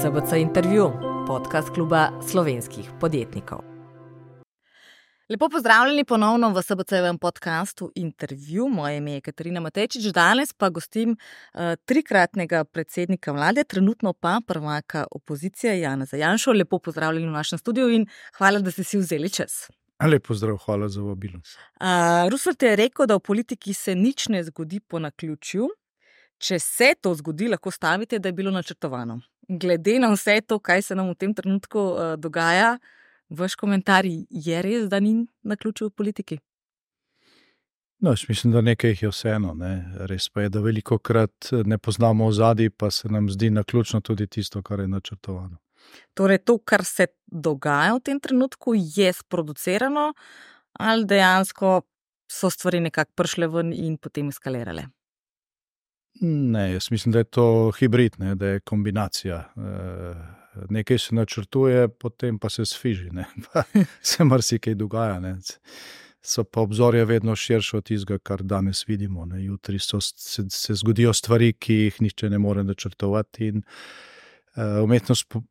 SBC intervju, podcast kluba slovenskih podjetnikov. Lepo pozdravljeni ponovno v SBC-vem podkastu intervju. Moje ime je Katarina Matečič, danes pa gostim uh, trikratnega predsednika vlade, trenutno pa prvaka opozicije Jana Zajanšo. Lepo pozdravljeni v našem studiu in hvala, da ste si vzeli čas. Lepo zdrav, hvala za vabilo. Uh, Rusvrt je rekel, da v politiki se nič ne zgodi po naključju. Če se to zgodi, lahko stavite, da je bilo načrtovano glede na vse to, kaj se nam v tem trenutku uh, dogaja, vaš komentar je res, da ni na ključu v politiki? No, mislim, da nekaj jih je vseeno. Ne. Res pa je, da veliko krat ne poznamo ozadje, pa se nam zdi na ključno tudi tisto, kar je načrtovano. Torej, to, kar se dogaja v tem trenutku, je sproducirano, ali dejansko so stvari nekako prišle ven in potem eskalirale? Ne, jaz mislim, da je to hibrid, ne, da je kombinacija. E, nekaj se načrtuje, potem pa se sfiži, pa se marsikaj dogaja. Ne. So pa obzorja vedno širše od tistega, kar danes vidimo. Ne. Jutri so, se, se zgodijo stvari, ki jih nihče ne more načrtovati. In, e, umetnost po,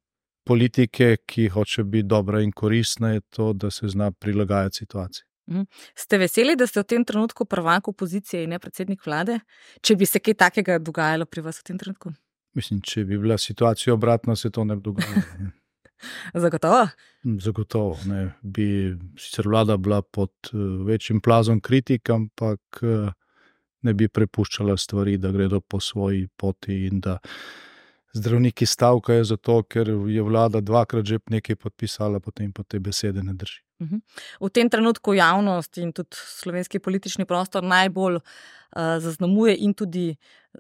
politike, ki hoče biti dobra in koristna, je to, da se zna prilagajati situaciji. Mhm. Ste veseli, da ste v tem trenutku prvak opozicije in ne predsednik vlade? Če bi se kaj takega dogajalo pri vas v tem trenutku? Mislim, če bi bila situacija obratna, se to ne bi dogajalo. Zagotovo. Hm, zagotovo. Ne. Bi sicer vlada bila pod uh, večjim plazom kritik, ampak uh, ne bi prepuščala stvari, da gredo po svoji poti in da zdravniki stavkajo zato, ker je vlada dvakrat že nekaj podpisala, potem pa te besede ne drži. Mhm. V tem trenutku javnost in tudi slovenski politični prostor najbolj uh, zaznamuje in tudi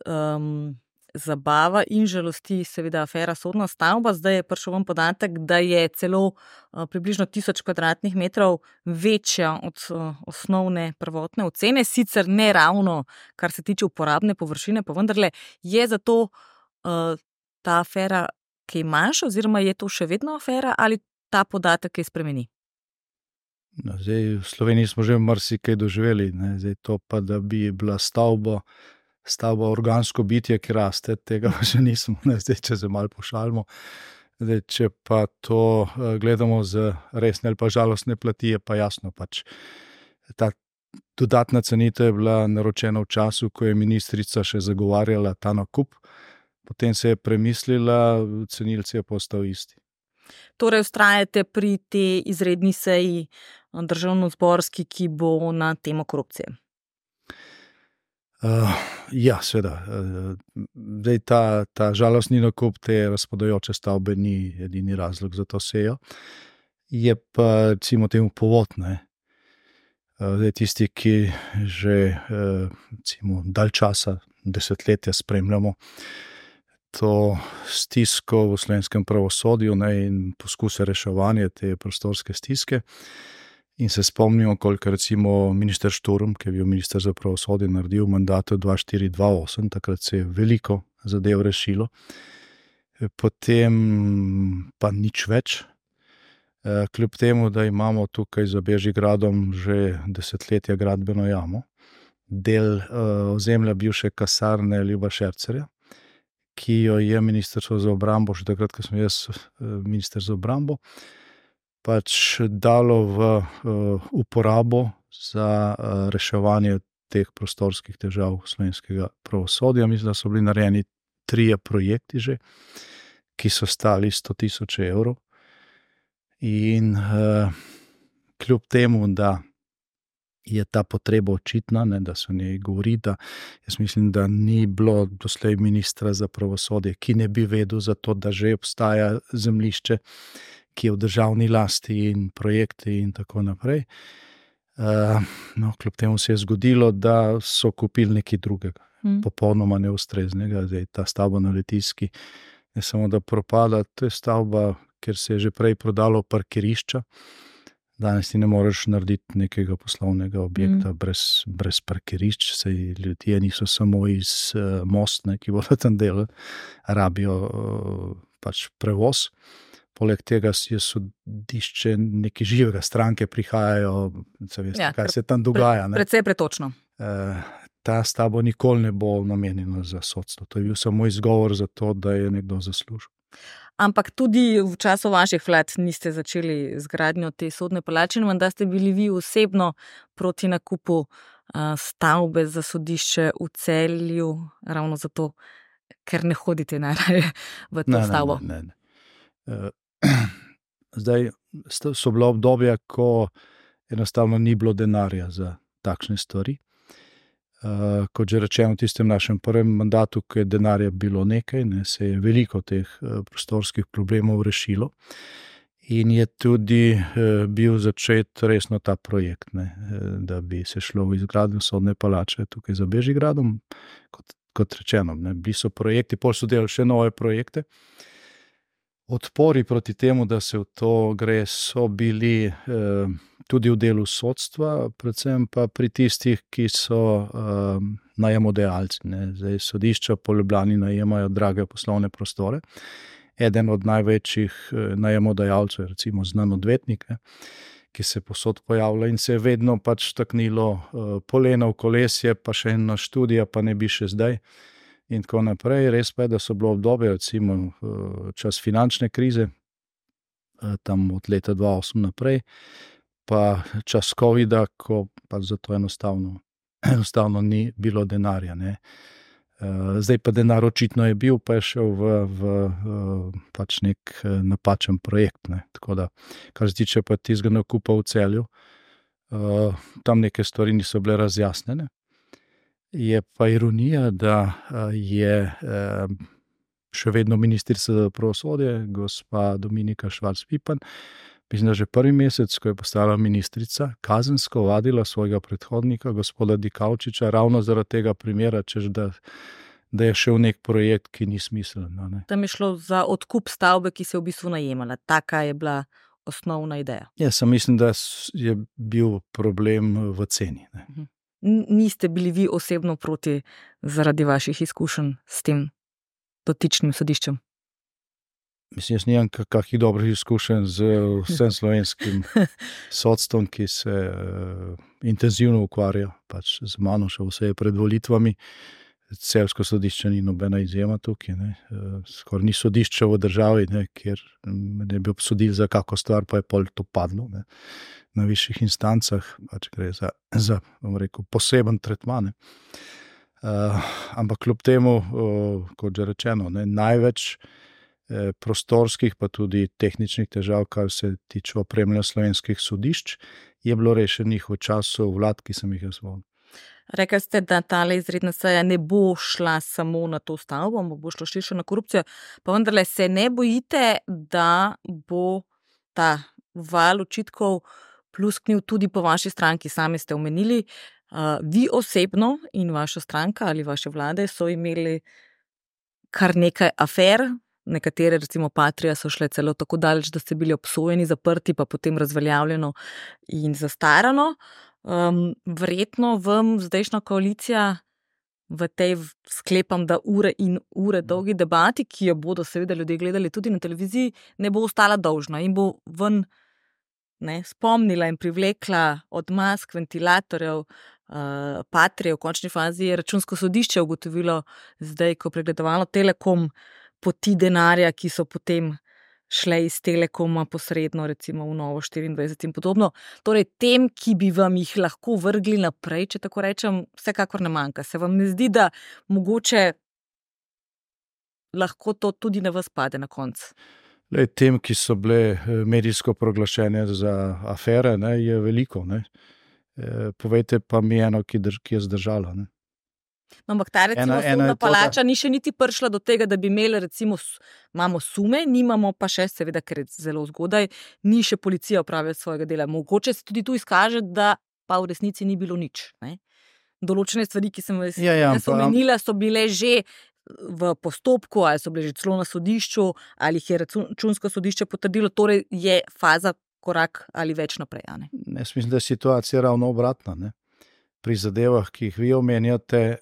um, zabava in žalosti, seveda, afera sodna stavba. Zdaj je prišel vam podatek, da je celo uh, približno tisoč kvadratnih metrov večja od uh, osnovne prvotne ocene, sicer ne ravno, kar se tiče uporabne površine, pa vendarle je zato uh, ta afera kaj manjša, oziroma je to še vedno afera ali ta podatek je spremeni. No, zdaj, v Sloveniji smo že marsikaj doživeli, ne? zdaj to pa, da bi bila stavba, stavba organsko bitje, ki raste, tega pa še nismo, ne? zdaj če se malo pošalimo. Zdaj, če pa to gledamo z resne ali pa žalostne plati, je pa jasno. Pač, ta dodatna cenitev je bila naročena v času, ko je ministrica še zagovarjala ta nakup, potem se je premislila, cenilci je postal isti. Torej, ustrajate pri tej izredni seji državno-zborski, ki bo na temo korupcije? Uh, ja, seveda. Uh, zdaj, ta, ta žalostni nakup te razpadajoče stavbe ni edini razlog za to sejo. Je pa, recimo, temu povodne. Uh, zdaj, tisti, ki že uh, dalj časa, desetletja spremljamo to stisko v slovenskem pravosodju ne, in poskuse reševanja te prostorske stiske. In se spomnimo, koliko je recimo minister Šturm, ki je bil minister za pravosodje, naredil v mandatu 2428, takrat se je veliko zadev rešilo, potem pa nič več. Eh, kljub temu, da imamo tukaj za Bežigradom že desetletja gradbeno jamo, del uh, ozemlja bivše kasarne Ljuba Šercerja, ki jo je Ministrstvo za obrambo, še takrat, ko sem jaz eh, minister za obrambo, pač dalo v uh, uporabo za uh, reševanje teh prostorskih težav slovenskega pravosodja. Mislim, da so bili narejeni trije projekti, že, ki so stali 100 tisoč evrov. In uh, kljub temu, da je ta potreba očitna, ne, da se o njej govori. Da, jaz mislim, da ni bilo doslej ministra za pravosodje, ki ne bi vedel za to, da že obstaja zemljišče, ki je v državni lasti in projekti in tako naprej. Uh, no, kljub temu se je zgodilo, da so kupili nekaj drugega, hmm. popolnoma neustreznega, zdaj ta stavba na letiski. Ne samo da propada, to je stavba, ker se je že prej prodalo parkirišča. Danes ti ne moreš narediti nekega poslovnega objekta mm. brez, brez parkirišč, sej ljudje niso samo iz uh, Mostne, ki bodo tam delali, rabijo uh, pač prevoz. Poleg tega je sodišče nekaj živega, stranke prihajajo, veste, ja, kaj se tam dogaja. Pre, predvsej pretočno. Uh, ta stavba nikoli ne bo namenjena za sodstvo. To je bil samo izgovor za to, da je nekdo zaslužil. Ampak tudi v času vaših vlad niste začeli z gradnjo te sodne palače, in da ste bili vi osebno proti nakupu uh, stavbe za sodišče v celju, ravno zato, ker ne hodite najraje v to ne, stavbo. Ne, ne, ne. Uh, zdaj so bila obdobja, ko enostavno ni bilo denarja za takšne stvari. Uh, kot že rečeno, v tistem našem prvem mandatu, ko je denarja bilo nekaj, ne, se je veliko teh uh, prostorskih problemov rešilo. In je tudi uh, bil začet resno ta projekt, ne, da bi se šlo v izgradnjo sodne palače tukaj za Bežigradom. Kot, kot rečeno, ne, bili so projekti, pol so delali še nove projekte. Odpori proti temu, da se v to gre, so bili. Uh, tudi v delu sodstva, predvsem pa pri tistih, ki so um, najemodajalci. Zdaj sodišča po Ljubljani najemajo drage poslovne prostore. Eden od največjih eh, najemodajalcev je recimo znan odvetnik, ki se posod pojavlja in se je vedno pač taknilo uh, polena v kolesje, pa še ena študija, pa ne bi še zdaj. In tako naprej. Res pa je, da so bilo obdobje, recimo uh, čas finančne krize, uh, tam od leta 2008 naprej, pa čas COVID-a, ko pa za to enostavno, enostavno ni bilo denarja. Ne. Eh, zdaj pa denar očitno je bil, pa je šel v, v eh, pač nek eh, napačen projekt. Ne. Tako da, kar se tiče tistega nakupa v celju, tam neke stvari niso bile razjasnjene. Je pa ironija, da je še vedno ministrica za pravosodje, gospa Dominika Švarc-Pipan, mislim, da že prvi mesec, ko je postala ministrica, kazensko vadila svojega predhodnika, gospoda Dikaučiča, ravno zaradi tega primera, češ, da, da je šel nek projekt, ki ni smiseln. Ne. Tam je šlo za odkup stavbe, ki se je v bistvu najemala. Taka je bila osnovna ideja. Jaz mislim, da je bil problem v ceni. Ne. Niste bili vi osebno proti zaradi vaših izkušenj s tem dotičnim sodiščem? Mislim, jaz nimam kakšnih dobrih izkušenj z vsem slovenskim sodstvom, ki se uh, intenzivno ukvarja pač z mano, še vse pred volitvami. Celsko sodišče ni nobena izjema tukaj, uh, skoraj ni sodišče v državi, ne, kjer ne bi obsodili za kakšno stvar, pa je pol to padlo ne, na višjih instancah, pač gre za, za rekel, poseben tretman. Uh, ampak kljub temu, uh, kot že rečeno, ne, največ. Eh, prostorskih, pa tudi tehničnih težav, kar se tiče opremljanja slovenskih sodišč, je bilo rešenih v času vlad, ki sem jih jaz vodil. Rekli ste, da ta izredna seja ne bo šla samo na to stavbo, ampak bo šlo še na korupcijo. Pa vendarle se ne bojite, da bo ta val očitkov plusknil tudi po vaši stranki. Sami ste omenili, uh, vi osebno in vaša stranka ali vaše vlade so imeli kar nekaj afer, Nekatere, recimo Patrija, so šle celo tako daleč, da so bili obsojeni, zaprti, pa potem razveljavljeno in zastarano. Um, verjetno vam zdajšnja koalicija v tej sklepam, da ure in ure dolgi debati, ki jo bodo seveda ljudje gledali tudi na televiziji, ne bo ostala dolžna in bo ven ne, spomnila in privlekla od mask, ventilatorjev. Uh, Patrije v končni fazi je računsko sodišče ugotovilo, zdaj, ko je pregledovalo Telekom, poti denarja, ki so potem šle iz Telekoma posredno, recimo v Novo 24 in podobno. Torej, tem, ki bi vam jih lahko vrgli naprej, če tako rečem, vsekakor ne manjka. Se vam ne zdi, da mogoče lahko to tudi na vas pade na koncu? Le tem, ki so bile eh, medijsko proglašene za afere, ne, je veliko. Ne. E, povejte pa mi eno, ki, drž, ki je zdržala. Ne. No, ampak ta recimo ena, ena palača ni še niti prišla do tega, da bi imeli, recimo, imamo sume, nimamo pa še, seveda, ker je zelo zgodaj, ni še policija opravila svojega dela. Mogoče se tudi tu izkaže, da pa v resnici ni bilo nič. Ne? Določene stvari, ki sem jih ja, ja, omenila, so bile že v postopku, ali so bile že celo na sodišču, ali jih je računsko sodišče potrdilo, torej je faza korak ali več naprej. Jaz mislim, da je situacija ravno obratna. Ne? Pri zadevah, ki jih vi omenjate,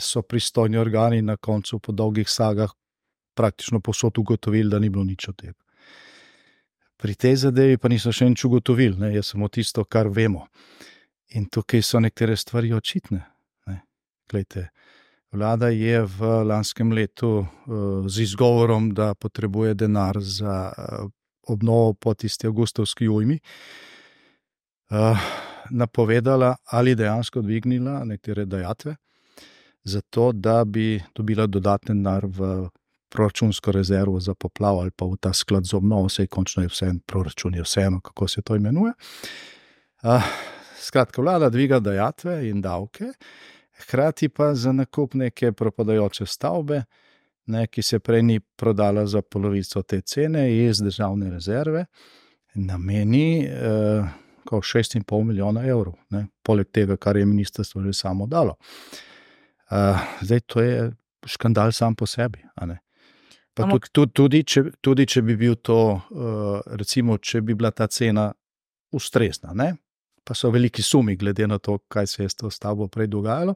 so pristojni organi na koncu, po dolgih sagah, praktično posod ugotovili, da ni bilo nič od tega. Pri tej zadevi pa niso še nič ugotovili, ne, je samo tisto, kar vemo. In tukaj so nekatere stvari očitne. Glejte, Vlada je v lanskem letu z izgovorom, da potrebuje denar za obnovo po tisti avgustovski ujmi, napovedala ali dejansko dvignila nekatere dejatve, zato da bi dobila dodatni denar v proračunsko rezervo za poplavo ali pa v ta sklad za obnovo, vse končno je vse proračun, je vseeno, kako se to imenuje. Skratka, vlada dviga dejatve in davke, hkrati pa za nakup neke propadajoče stavbe, ne, ki se prej ni prodala za polovico te cene iz državne rezerve, nameni. Eh, 6,5 milijona evrov, ne, poleg tega, kar je ministrstvo že samo dalo. Uh, zdaj, to je škandal sam po sebi. Tudi, tudi, tudi, če, tudi, če bi bil to, uh, recimo, če bi bila ta cena ustrezna, ne? Pa so veliki sumi, glede na to, kaj se je s to stavbo prej dogajalo,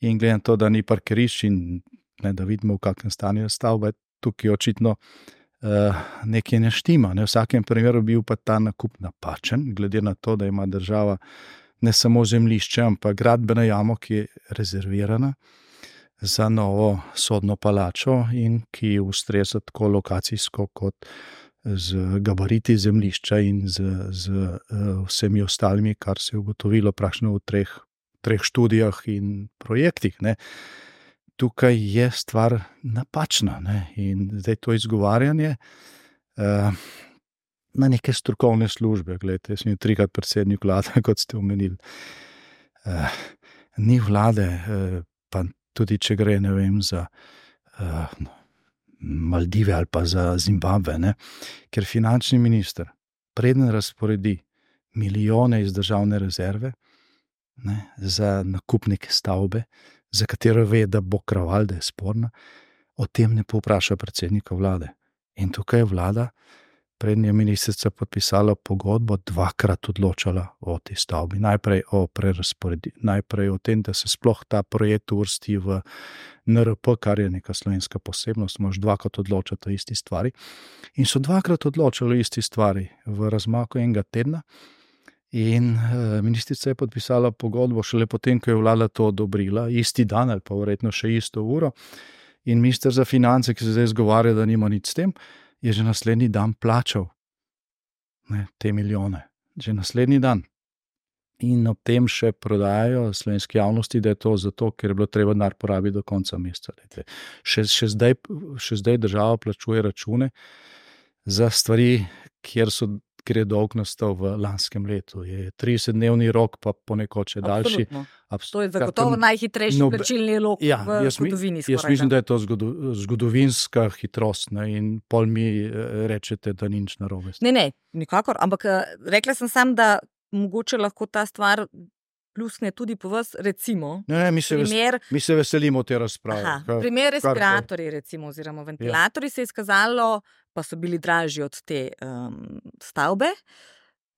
in glede na to, da ni parkirišč in ne, da vidimo, v kakšnem stanju je stavba, tukaj očitno uh, uh, nekaj ne štima. Ne? V vsakem primeru bil pa ta nakup napačen, glede na to, da ima država ne samo zemljišče, ampak gradbeno jamo, ki je rezervirana za novo sodno palačo in ki ustreza tako lokacijsko kot. Z gabariti zemljišča in z, z uh, vsemi ostalimi, kar se je ugotovilo, praktično v treh, treh študijah in projektih. Uh, tukaj je stvar napačna. Ne? In zdaj to izgovarjanje uh, na neke strokovne službe, gledajte, jaz sem trikrat predsednik vlade, kot ste omenili. Uh, ni vlade, uh, pa tudi če gre vem, za uh, Maldive ali pa za Zimbabve, ne? ker finančni minister preden razporedi milijone iz državne rezerve ne, za nakup neke stavbe, za katero ve, da bo kraval, da je sporna, o tem ne povpraša predsednika vlade. In tukaj je vlada, prednja ministrica, podpisala pogodbo, dvakrat odločala o tej stavbi. Najprej o prerasporeditvi, najprej o tem, da se sploh ta projekt uvrsti v NRP, kar je neka slovenska posebnost, mož dvakrat odločati o isti stvari. In so dvakrat odločali o isti stvari v razmaku enega tedna. In uh, ministrica je podpisala pogodbo šele potem, ko je vlada to odobrila, isti dan ali pa verjetno še isto uro. In minister za finance, ki se zdaj zgovarja, da nima nič s tem, je že naslednji dan plačal ne, te milijone, že naslednji dan. In ob tem še prodajajo slovenski javnosti, da je to zato, ker je bilo treba denar porabiti do konca meseca. Še, še, zdaj, še zdaj država plačuje račune za stvari, kjer so ker je dolg nastal v lanskem letu. Je 30-dnevni rok, pa ponekod še daljši. Absolutno. To je zagotovo najhitrejši no, plačilni rok ja, v zgodovini. Mi, jaz mislim, da je to zgodovinska hitrost ne, in pol mi eh, rečete, da ni nič narobe. Ne, ne, nikakor. Ampak eh, rekla sem sam, da mogoče lahko ta stvar. Plusne tudi po vas, recimo. Ne, ne, mi, se primer, ves, mi se veselimo te razprave. Aha, kar, primer respiratorji, recimo, oziroma ventilatorji, ja. se je izkazalo, pa so bili dražji od te um, stavbe.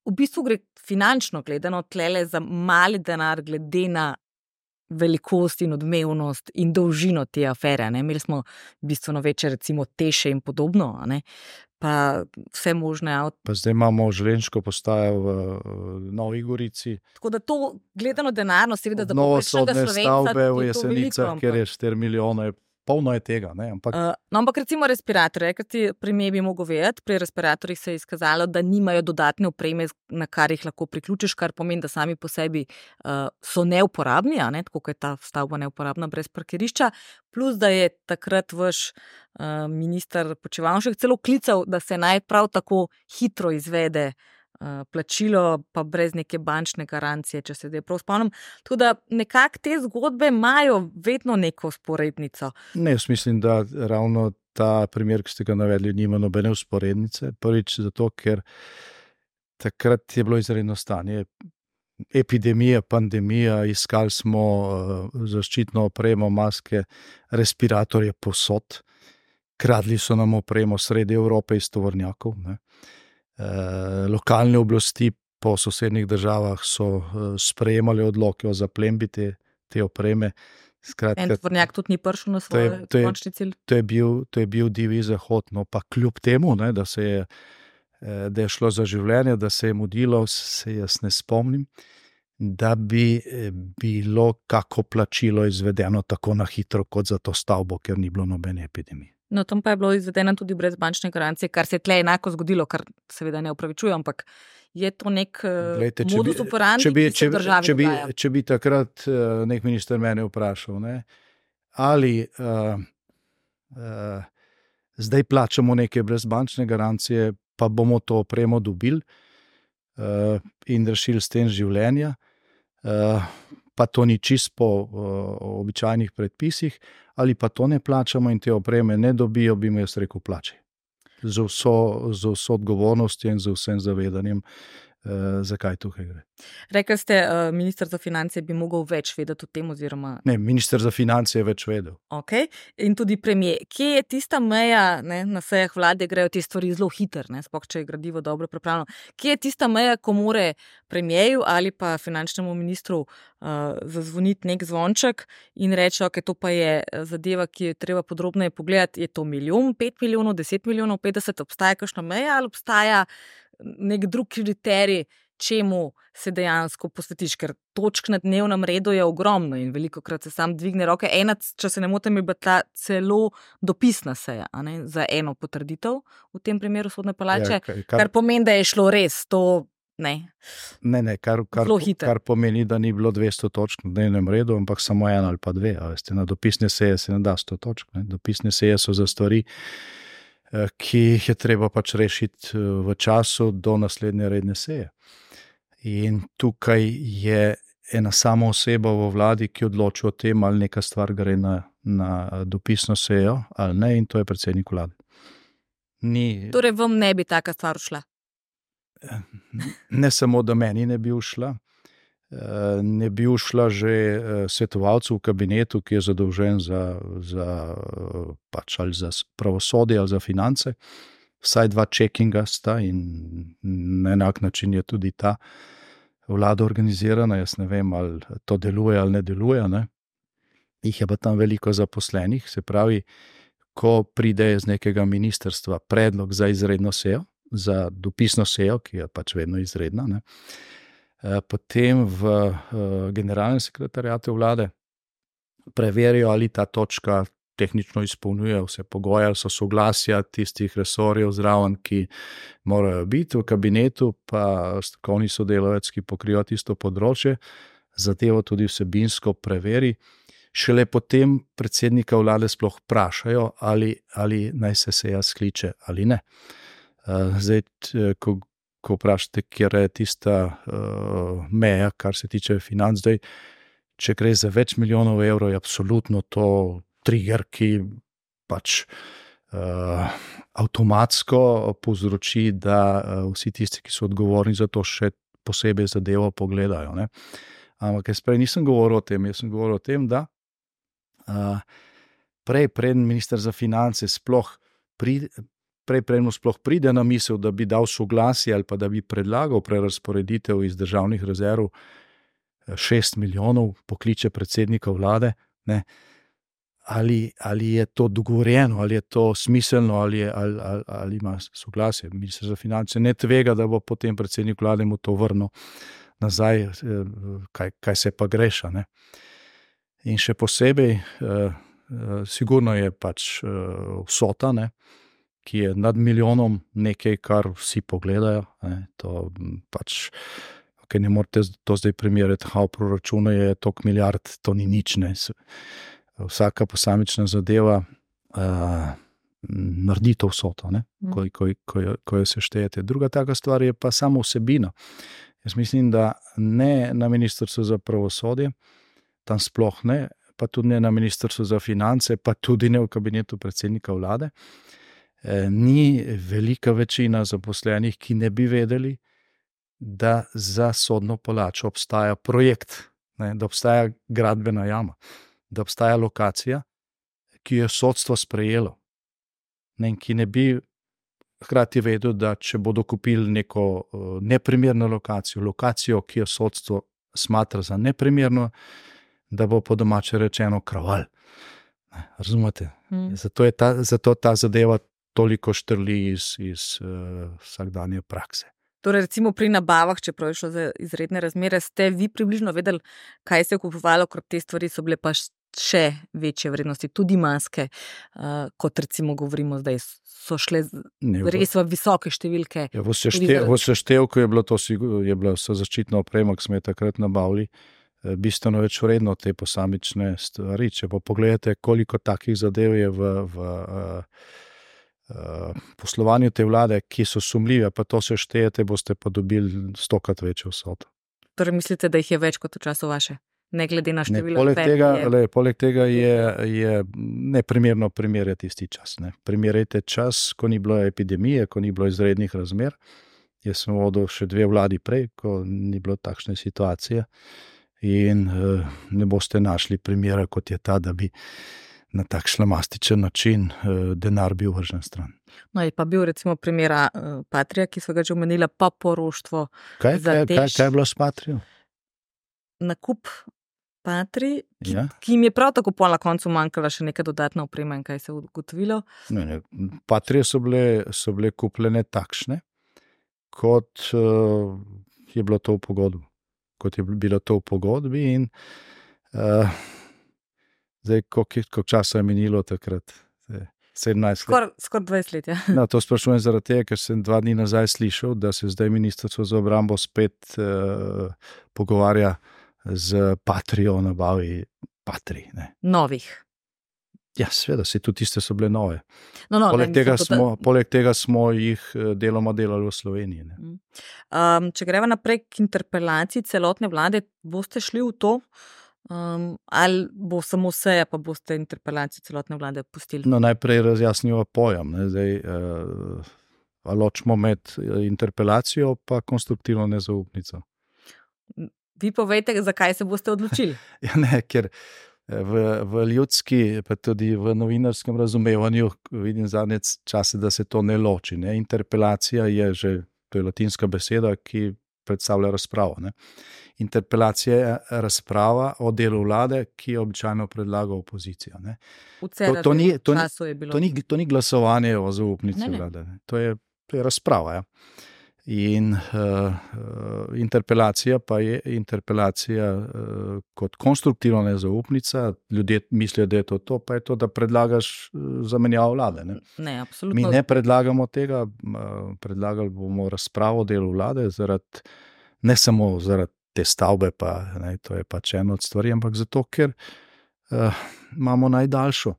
V bistvu gre finančno gledano tlele za mali denar, glede na velikost in odmevnost in dolžino te afere. Ne? Imeli smo bistveno večje, recimo teše in podobno, pa vse možne avtomobile. Zdaj imamo železniško postajo v, v Novi Gorici. Tako da to gledano denarno, seveda, da bo vse stavbe v Jesenicah, kjer je 4 milijone polno je tega. Ampak... Uh, no, ampak recimo respiratorje, kar ti primer bi mogel vedeti, pri respiratorjih se je izkazalo, da nimajo dodatne opreme, na kar jih lahko priključiš, kar pomeni, da sami po sebi uh, so neuporabni, ne? tako kot je ta stavba neuporabna brez parkirišča. Plus, da je takrat vaš uh, minister Počevalšek celo klical, da se naj prav tako hitro izvede plačilo, pa brez neke bančne garancije, če se zdaj prav spomnim. Tudi nekako te zgodbe imajo vedno neko sporednico. Ne, jaz mislim, da ravno ta primer, ki ste ga navedli, nima nobene usporednice. Prvič zato, ker takrat je bilo izredno stanje. Epidemija, pandemija, iskali smo uh, zaščitno opremo, maske, respiratorje posod, kradli so nam opremo sredi Evrope iz tovornjakov. Uh, lokalne oblasti po sosednjih državah so eh, sprejemali odloke o zaplembi te, te opreme. Skratka, en tvornjak tudi ni prišel na svoj končni cilj. To je bil, to je bil divji zahod, no pa kljub temu, ne, da, se je, eh, da je šlo za življenje, da se je mudilo, se jaz ne spomnim, da bi eh, bilo kako plačilo izvedeno tako na hitro kot za to stavbo, ker ni bilo nobene epidemije. No, tam pa je bilo izvedeno tudi brez bančne garancije, kar se je tle enako zgodilo, kar seveda ne upravičujem, ampak je to nek eh, Glejte, modus operandi, če bi, če, če, bi, če bi takrat uh, nek minister mene vprašal, ne, ali uh, uh, zdaj plačamo neke brezbančne garancije, pa bomo to opremo dobili uh, in rešili s tem življenja, uh, pa to ni čisto po uh, običajnih predpisih, ali pa to ne plačamo in te opreme ne dobijo, bi mi jaz rekel, plačaj. Z vso, z vso odgovornostjo in z vsem zavedanjem, uh, zakaj tukaj gre. Rekli ste, uh, ministr za finance bi mogel več vedeti o tem. Oziroma... Ne, ministr za finance je več vedel. Okay. In tudi premijer. Kje je tista meja, ne, na sejah vlade grejo te stvari zelo hitro, sploh če je gradivo dobro pripravljeno. Kje je tista meja, ko more premijeju ali pa finančnemu ministru uh, zazvoniti nek zvonček in reči, da okay, to pa je zadeva, ki jo treba podrobneje pogledati. Je to milijon, pet milijonov, deset milijonov, petdeset, obstaja kakšna meja ali obstaja nek drug kriterij, čemu se dejansko posvetiš, ker točk na dnevnem redu je ogromno in veliko krat se sam dvigne roke. Ena, če se ne motim, je bila ta celo dopisna seja ne, za eno potrditev v tem primeru sodne palače, ja, kar, kar pomeni, da je šlo res to. Ne, ne, ne kar, kar, kar pomeni, da ni bilo 200 točk na dnevnem redu, ampak samo ena ali pa dve. Veste, na dopisne seje se ne da 100 točk. Ne. Dopisne seje so za stvari, Eh, ki jih je treba pač rešiti eh, v času do naslednje redne seje. In tukaj je ena sama oseba v vladi, ki odloča o tem, ali neka stvar gre na, na eh, dopisno sejo ali ne, in to je predsednik vlade. Ni, torej, vam ne bi taka stvar šla? Ne samo, da meni ne bi šla, ne bi ušla že eh, svetovalcu v kabinetu, ki je zadolžen za, za, pač za pravosodje ali za finance. Vsaj dva čekinga sta in na enak način je tudi ta vlada organizirana. Jaz ne vem, ali to deluje ali ne deluje. Ne. Ih je pa tam veliko zaposlenih, se pravi, ko pride iz nekega ministrstva predlog za izredno sejo, za dopisno sejo, ki je pač vedno izredna. Ne. Eh, potem v eh, generalnem sekretarjatu vlade preverijo, ali ta točka tehnično izpolnjuje vse pogoje, ali so soglasja tistih resorjev zraven, ki morajo biti v kabinetu, pa strokovni sodelavec, ki pokriva tisto področje, zadevo tudi vsebinsko preveri. Šele potem predsednika vlade sploh vprašajo, ali, ali naj se seja skliče ali ne. Eh, zdaj, ko ko vprašate, kje je tista uh, meja, kar se tiče financ. Zdaj, če gre za več milijonov evrov, je absolutno to trigger, ki pač uh, avtomatsko povzroči, da uh, vsi tisti, ki so odgovorni za to, še posebej zadevo pogledajo. Ne? Ampak jaz prej nisem govoril o tem, jaz sem govoril o tem, da uh, prej, preden minister za finance sploh. Pri, prej prejmo sploh pride na misel, da bi dal soglasje ali pa da bi predlagal prerasporeditev iz državnih rezerv 6 milijonov, pokliče predsednika vlade. Ali, ali je to dogovorjeno, ali je to smiselno, ali, je, ali, ali, ali ima soglasje. Ministr za finance ne tvega, da bo potem predsednik vlade mu to vrnil nazaj, eh, kaj, kaj se pa greša. Ne? In še posebej, eh, eh, sigurno je pač eh, vsota, ne? Ki je nad milijonom, nekaj, kar vsi pogledajo. Ne, to pač. Okay, ne morete to zdaj primerjati, kako proračuna je toliko milijard, to ni nič. Ne. Vsaka posamična zadeva uh, naredi to vsoto, mm. ko, ko, ko, ko jo seštejete. Druga taka stvar je pa samo vsebina. Jaz mislim, da ne na ministrstvu za pravosodje, tam sploh ne, pa tudi ne na ministrstvu za finance, pa tudi ne v kabinetu predsednika vlade. Uh, ni velika večina zaposlenih, ki ne bi vedeli, da za sodno palačo obstaja projekt, ne, da obstaja gradbena jama, da obstaja lokacija, ki jo sodstvo sprejelo. Ne, ki ne bi hkrati vedel, da če bodo kupili neko uh, neprimerno lokacijo, lokacijo, ki jo sodstvo smatra za neprimerno, da bo po domače rečeno kraval. Razumete? Hmm. Zato je ta, zato ta zadeva toliko štrli iz, iz uh, vsakdanje prakse. Torej, recimo pri nabavah, če praviš za izredne razmere, ste vi približno vedeli, kaj se je kupovalo, ker te stvari so bile pa še večje vrednosti, tudi maske, uh, kot recimo govorimo zdaj, so šle ne, res v visoke številke. Ja, v seštevku je bilo to, je bila vsa zaščitna oprema, ki smo jo takrat nabavili. Eh, bistveno več vredno te posamične stvari. Če pa pogledate, koliko takih zadev je v, v uh, poslovanju te vlade, ki so sumljive, pa to se štejete, boste pa dobili stokrat večjo vsoto. Torej, mislite, da jih je več kot v času vaše? Ne glede na število ljudi. Poleg, je... poleg tega je, je neprimerno primerjati isti čas. Ne. Primerjajte čas, ko ni bilo epidemije, ko ni bilo izrednih razmer. Jaz sem vodil še dve vladi prej, ko ni bilo takšne situacije. In uh, ne boste našli primera, kot je ta, da bi na tak šlamastičen način uh, denar bil vržen stran. No, je pa bil recimo primer uh, Patrija, ki so ga že omenili, pa poroštvo. Kaj, kaj, kaj, kaj je bilo s Patrijo? Nakup Patri, ki, ja. ki jim je prav tako po na koncu manjkala še neka dodatna oprema in kaj se je ugotovilo. Ne, ne. Patrije so bile, so bile kupljene takšne, kot uh, je bilo to v pogodbi kot je bilo to v pogodbi. In, uh, zdaj, koliko časa je minilo takrat? 17 let. Skoraj skor 20 let. Ja. No, to sprašujem zaradi tega, ker sem dva dni nazaj slišal, da se zdaj ministrstvo za obrambo spet uh, pogovarja z patrijo o nabavi patri. Ne. Novih. Ja, seveda, se tudi tiste so bile nove. No, no, poleg, ne, tega smo, ta... poleg tega smo jih eh, deloma delali v Sloveniji. Um, če gremo naprej k interpelaciji celotne vlade, boste šli v to, um, ali bo samo vse, pa boste interpelacijo celotne vlade pustili? No, najprej razjasnimo pojem. Zdaj, uh, ločimo med eh, interpelacijo in konstruktivno nezaupnico. Vi povejte, zakaj se boste odločili? ja, ne, ker v, v ljudski, pa tudi v novinarskem razumevanju, vidim zadnje čase, da se to ne loči. Ne. Interpelacija je že, to je latinska beseda, ki predstavlja razpravo. Ne. Interpelacija je razprava o delu vlade, ki jo običajno predlaga opozicija. To, to, ni, to, ni, to, ni, to ni glasovanje o zaupnici ne, ne. vlade, ne. To, je, to je razprava. Ja. In uh, interpelacija pa je interpelacija uh, kot konstruktivna nezaupnica. Ljudje mislijo, da je to to, pa je to, da predlagaš zamenjavo vlade. Ne? Ne, Mi ne predlagamo tega, uh, predlagali bomo razpravo o delu vlade, zaradi, ne samo zaradi te stavbe, pa, ne, to je pač eno od stvari, ampak zato, ker uh, imamo najdaljšo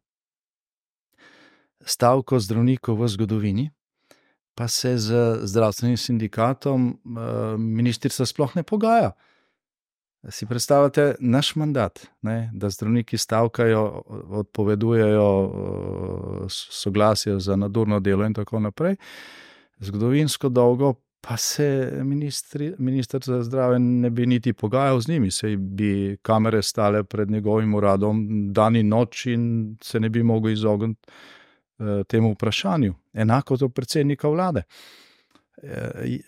stavko zdravnikov v zgodovini pa se z zdravstvenim sindikatom uh, ministrica sploh ne pogaja. Si predstavljate naš mandat, ne? da zdravniki stavkajo, odpovedujejo uh, soglasje za nadurno delo in tako naprej. Zgodovinsko dolgo pa se ministri, minister za zdravje ne bi niti pogajal z njimi, se bi kamere stale pred njegovim uradom dan in noč in se ne bi mogel izogniti Eh, temu vprašanju, enako kot predsednika vlade. Eh,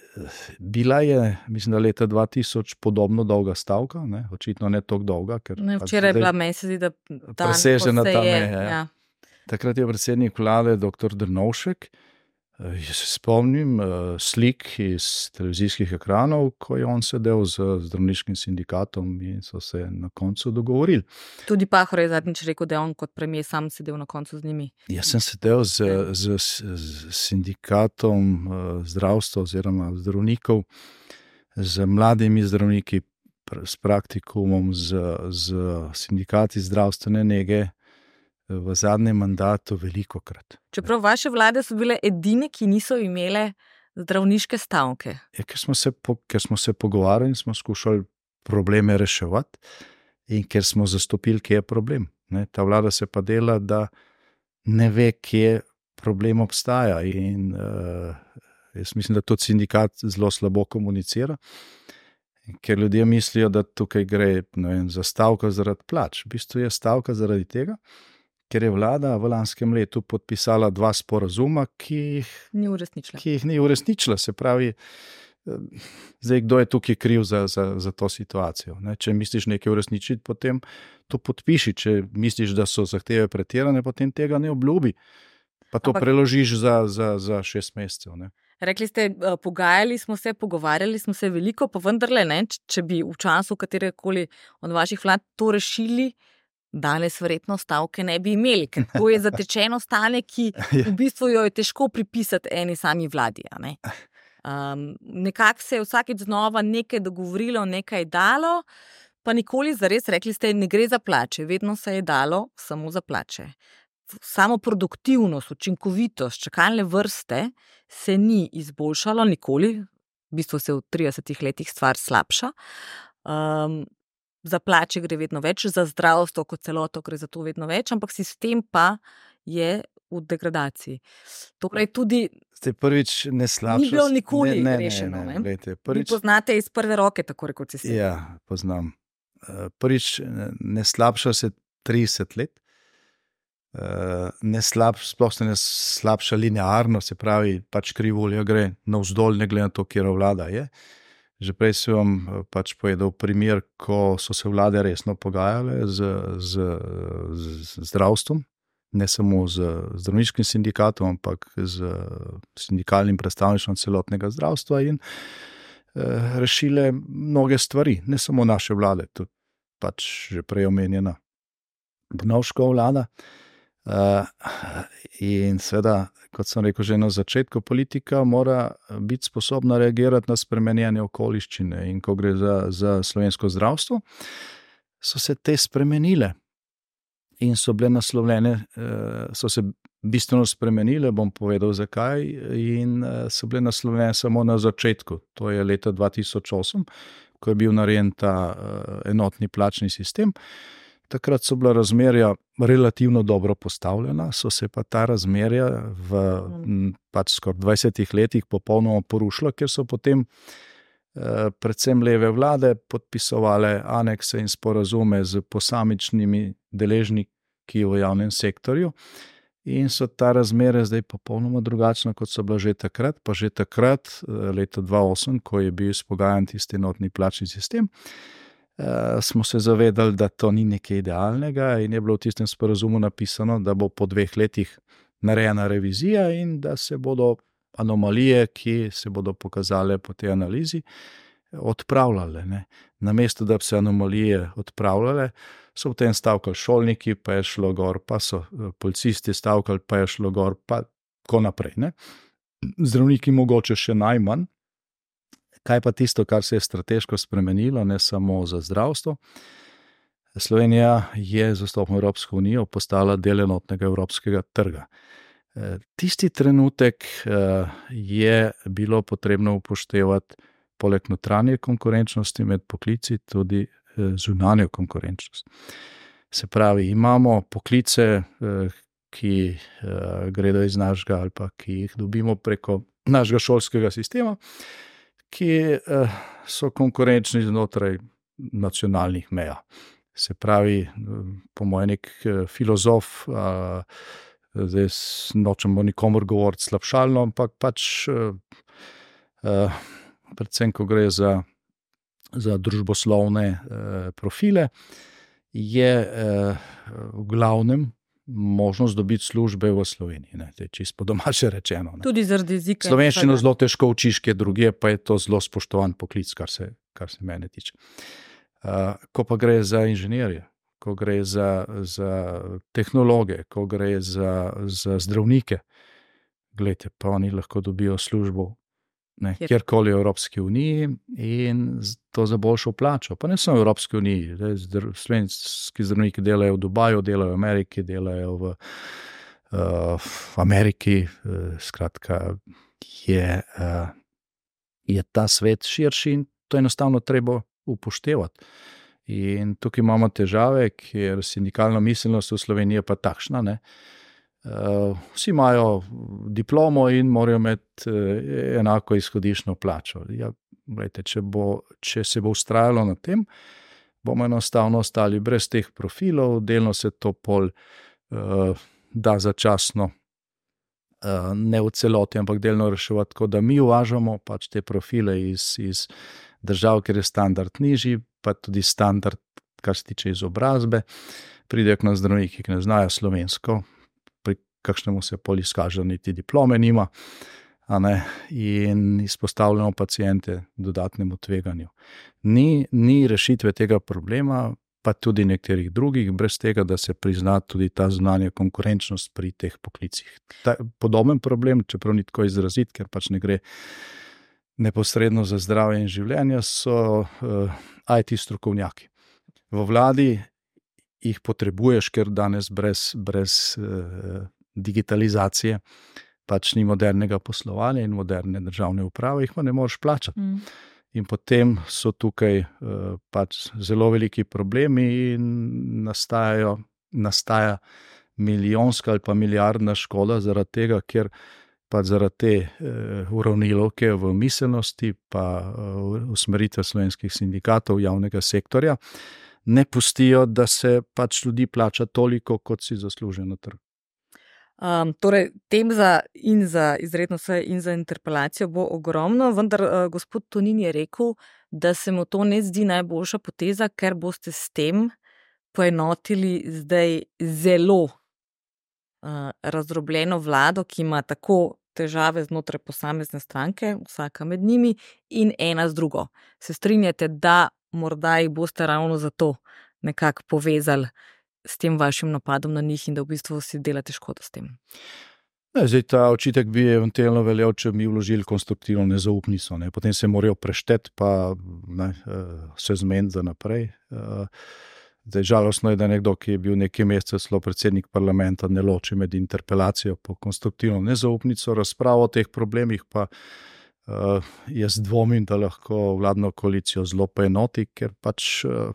bila je, mislim, da leta 2000 podobno dolga stavka, ne? očitno ne tako dolga. Ne, pač včeraj je bila mesec, da je presežena ta meja. Ja. Ja. Takrat je predsednik vlade dr. Drnovšek. Eh, jaz se spomnim uh, slik iz televizijskih ekranov, ko je on sedel z zdravniškim sindikatom in so se na koncu dogovorili. Tudi Pahor je zadnjič rekel, da je on kot premijer sam sedel na koncu z njimi. Jaz sem sedel z, z, z sindikatom uh, zdravstva oziroma zdravnikov, z mladimi zdravniki, s praktikumom, z, z sindikati zdravstvene nege v zadnjem mandatu veliko krat. Čeprav vaše vlade so bile edine, ki niso imele zdravniške stavke. Ja, ker, smo se, ker smo se pogovarjali in smo skušali probleme reševati, in ker smo zastopili, kje je problem. Ne, ta vlada se pa dela, da ne ve, kje problem obstaja. In, uh, jaz mislim, da tudi sindikat zelo slabo komunicira. Ker ljudje mislijo, da tukaj gre vem, za stavko zaradi plač. V bistvu je stavka zaradi tega, ker je vlada v lanskem letu podpisala dva sporazuma, ki jih ni uresničila. Ki jih ni uresničila. Se pravi, eh, zdaj, kdo je tukaj kriv za, za, za to situacijo? Ne? Če misliš nekaj uresničiti, potem to podpiši. Če misliš, da so zahteve pretirane, potem tega ne obljubi. Pa to Ampak, preložiš za, za, za šest mesecev. Ne? Rekli ste, uh, pogajali smo se, pogovarjali smo se veliko, pa vendarle, ne, če bi v času katerekoli od vaših vlad to rešili, danes verjetno stavke ne bi imeli, ker to je zatečeno stanje, ki ja. v bistvu jo je težko pripisati eni sami vladi. Ne. Um, nekako se je vsakeč znova nekaj dogovorilo, nekaj dalo, pa nikoli za res rekli ste, ne gre za plače, vedno se je dalo samo za plače samo produktivnost, učinkovitost, čakalne vrste se ni izboljšalo, nikoli, v bistvu se v 30 letih stvar slabša. Um, za plače gre vedno več, za zdravstvo kot celoto gre za to vedno več, ampak sistem pa je v degradaciji. Torej, tudi. Ste prvič ne slabši. Ni bilo nikoli ne, ne, rešeno. Ne, ne, ne. Prvič... Poznate iz prve roke, tako rekoč sistem. Ja, poznam. Prvič ne slabša se 30 let. Eh, ne slab, sploh ne slabša linearno, se pravi, pač krivolja gre navzdol, ne glede na to, kje vlada je. Že prej sem vam eh, pač povedal primer, ko so se vlade resno pogajale z, z, z zdravstvom, ne samo z zdravniškim sindikatom, ampak z sindikalnim predstavništvom celotnega zdravstva in eh, rešile mnoge stvari, ne samo naše vlade, tudi pač že prej omenjena Gnoška vlada. Uh, in seveda, kot sem rekel že na začetku, politika mora biti sposobna reagirati na spremenjene okoliščine. In ko gre za, za slovensko zdravstvo, so se te spremenile in so bile naslovljene, uh, so se bistveno spremenile. Bom povedal, zakaj. In uh, so bile naslovljene samo na začetku, to je leta 2008, ko je bil narejen ta uh, enotni plačni sistem. Takrat so bila razmerja relativno dobro postavljena, so se pa ta razmerja v pač skoraj 20 letih popolnoma porušila, ker so potem eh, predvsem leve vlade podpisovale anekse in sporazume z posamičnimi deležniki v javnem sektorju. In so ta razmere zdaj popolnoma drugačna, kot so bila že takrat, pa že takrat, eh, leta 2008, ko je bil izpogajan tisti enotni plačni sistem. Eh, smo se zavedali, da to ni nekaj idealnega, in je bilo v tistem sporazumu napisano, da bo po dveh letih narejena revizija in da se bodo anomalije, ki se bodo pokazale po tej analizi, odpravljale. Ne. Na mesto, da bi se anomalije odpravljale, so v tem stavkali šolniki, pa je šlo gor, pa so eh, policisti stavkali, pa je šlo gor, pa tako naprej. Ne. Zdravniki, mogoče še najmanj, Kaj pa tisto, kar se je strateško spremenilo, ne samo za zdravstvo? Slovenija je z vstopom v Evropsko unijo postala del enotnega evropskega trga. E, tisti trenutek e, je bilo potrebno upoštevati, poleg notranje konkurenčnosti med poklici, tudi e, zunanjo konkurenčnost. Se pravi, imamo poklice, ki gredo iz našega ali pa ki jih dobimo preko našega šolskega sistema ki eh, so konkurenčni znotraj nacionalnih meja. Se pravi, po mojem, nek eh, filozof, zdaj nočemo nikomor govoriti slabšalno, ampak pač, eh, predvsem, ko gre za, za družboslovne profile, je v glavnem možnost dobiti službe v Sloveniji. Ne, čisto po domače rečeno. Ne. Tudi zaradi jezika. Slovenščino zelo težko učiš, kje druge, pa je to zelo spoštovan poklic, kar se, kar se mene tiče. Uh, ko pa gre za inženirje, ko gre za, za tehnologe, ko gre za, za zdravnike, gledajte, pa oni lahko dobijo službo ne, kjerkoli v Evropski uniji in to za boljšo plačo. Pa ne samo v Evropski uniji, slovenski zdravniki delajo v Dubaju, delajo v Ameriki, delajo v, uh, v Ameriki. Uh, skratka, je, uh, je ta svet širši in to enostavno treba upoštevati. In tukaj imamo težave, ker sindikalna miselnost v Sloveniji je pa takšna. Ne, Uh, vsi imajo diplomo in morajo imeti uh, enako izhodiščno plačo. Ja, gledajte, če, bo, če se bo ustrajalo na tem, bomo enostavno ostali brez teh profilov, delno se to pol uh, da začasno, uh, ne v celoti, ampak delno reševati tako, da mi uvažamo pač te profile iz, iz držav, kjer je standard nižji, pa tudi standard, kar se tiče izobrazbe. Pridejo k nam zdravniki, ki ne znajo slovensko, kakšnemu se pol izkaže, niti diplome nima, in izpostavljamo pacijente dodatnemu tveganju. Ni, ni rešitve tega problema, pa tudi nekaterih drugih, brez tega, da se prizna tudi ta znanje, konkurenčnost pri teh poklicih. Ta, podoben problem, čeprav ni tako izrazit, ker pač ne gre neposredno za zdravje in življenje, so uh, eh, IT strokovnjaki. V vladi jih potrebuješ, ker danes brez, brez uh, digitalizacije pač ni modernega poslovanja in moderne državne uprave, jih pa ne moreš plačati. Mm. In potem so tukaj uh, pač zelo veliki problemi, in nastajajo, nastaja milijonska ali pa milijardna škoda zaradi tega, ker pač zaradi te uh, uravnilovke v miselnosti, pa uh, usmeritve slovenskih sindikatov, javnega sektorja, ne pustijo, da se pač ljudi plača toliko, kot si zaslužijo na trgu. Um, torej, tem za in za izredno sejo in za interpelacijo bo ogromno, vendar uh, gospod Tonin je rekel, da se mu to ne zdi najboljša poteza, ker boste s tem poenotili zdaj zelo uh, razdrobljeno vlado, ki ima tako težave znotraj posamezne stranke, vsaka med njimi, in ena z drugo. Se strinjate, da morda jih boste ravno zato nekako povezali s tem vašim napadom na njih in da v bistvu si delate škodo s tem. Ne, zdaj, ta očitek bi eventualno veljal, če bi vložili konstruktivno nezaupnico. Ne. Potem se morajo prešteti, pa ne, eh, se zmeniti za naprej. Eh, zdaj, žalostno je, da nekdo, ki je bil nekaj mesecev celo predsednik parlamenta, ne loči med interpelacijo in konstruktivno nezaupnico. Razpravo o teh problemih pa uh, jaz dvomim, da lahko vladno koalicijo zelo poenoti, ker pač. Uh,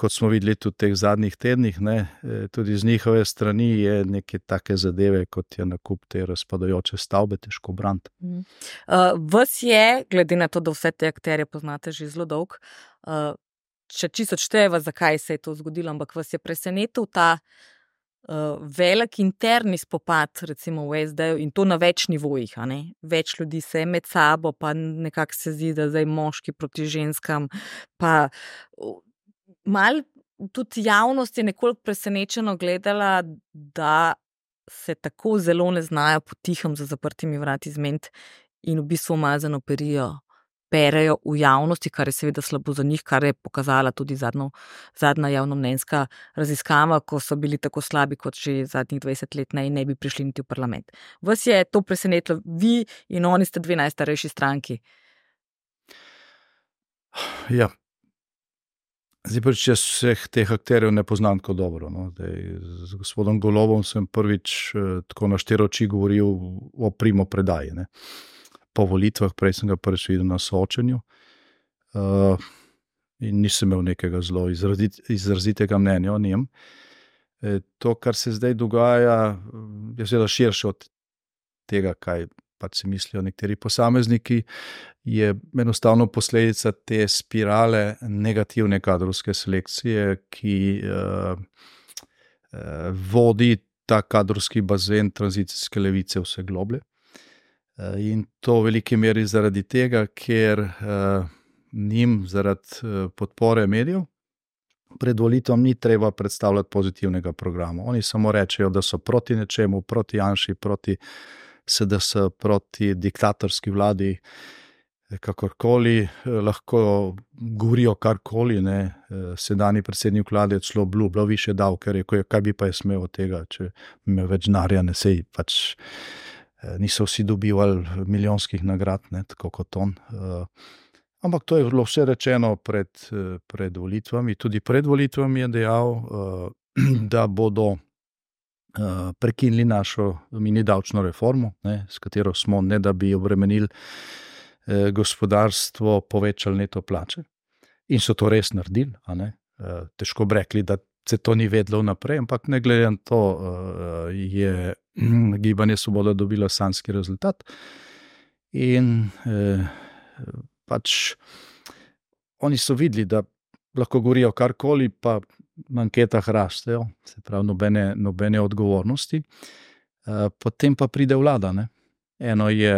kot smo videli tudi v teh zadnjih tednih, ne, eh, tudi z njihove strani je neke take zadeve, kot je nakup te razpadajoče stavbe, težko braniti. Uh, Ves je, glede na to, da vse te akterje poznate že zelo dolg, uh, če čisto čteva, zakaj se je to zgodilo, ampak vas je presenetil ta. Uh, velik interni spopad, recimo v SD-ju, in to na več nivojih. Več ljudi se je med sabo, pa nekako se zdi, da zdaj moški proti ženskam. Pa, mal tudi javnost je nekoliko presenečeno gledala, da se tako zelo ne znajo potihem za zaprtimi vrati zmed in v bistvu umazano perijo. Perejo v javnosti, kar je seveda slabo za njih, kar je pokazala tudi zadnjo, zadnja javnomnenjska raziskava, ko so bili tako slabi kot že zadnjih 20 let ne in ne bi prišli niti v parlament. Vas je to presenetilo, vi in oni ste dve najstarejši stranki. Ja, Zdaj, prvič, jaz vseh teh akterjev ne poznam tako dobro. No. Dej, z gospodom Golobom sem prvič eh, tako na štiri oči govoril o primo predaji. Ne. Po volitvah, prej sem ga prvič videl na soočenju. Uh, in nisem imel nekega zelo izrazit, izrazitega mnenja o njem. E, to, kar se zdaj dogaja, je zelo širše od tega, kaj pač si mislijo nekateri posamezniki, je enostavno posledica te spirale negativne kadrovske selekcije, ki uh, uh, vodi ta kadrovski bazen tranzicijske levice vse globlje. Uh, in to v veliki meri zaradi tega, ker uh, njim, zaradi uh, podpore medijev, pred volitvom ni treba predstavljati pozitivnega programa. Oni samo rečejo, da so proti nečemu, proti Janši, proti SDS, proti diktatorski vladi kakorkoli eh, lahko govorijo karkoli. Ne. Eh, sedajni predsednik vlade je celo obljubljal više davke, rekel je, kaj bi pa je smel od tega, če ima več denarja, ne sej pač. Eh, niso vsi dobivali milijonskih nagrad, ne, tako kot on. Ampak to je bilo vse rečeno pred, pred volitvami. Tudi pred volitvami je dejal, da bodo prekinili našo mini davčno reformo, ne, s katero smo, ne da bi obremenili Eh, gospodarstvo povečali neto plače. In so to res naredili. Eh, težko bi rekli, da se to ni vedlo vnaprej, ampak ne glede na to, eh, je gibanje Svoboda dobilo sanski rezultat. In pač oni so videli, da lahko govorijo karkoli, pa anketah rastejo, se pravi, nobene, nobene odgovornosti. Potem pa pride vlada. Ne? Eno je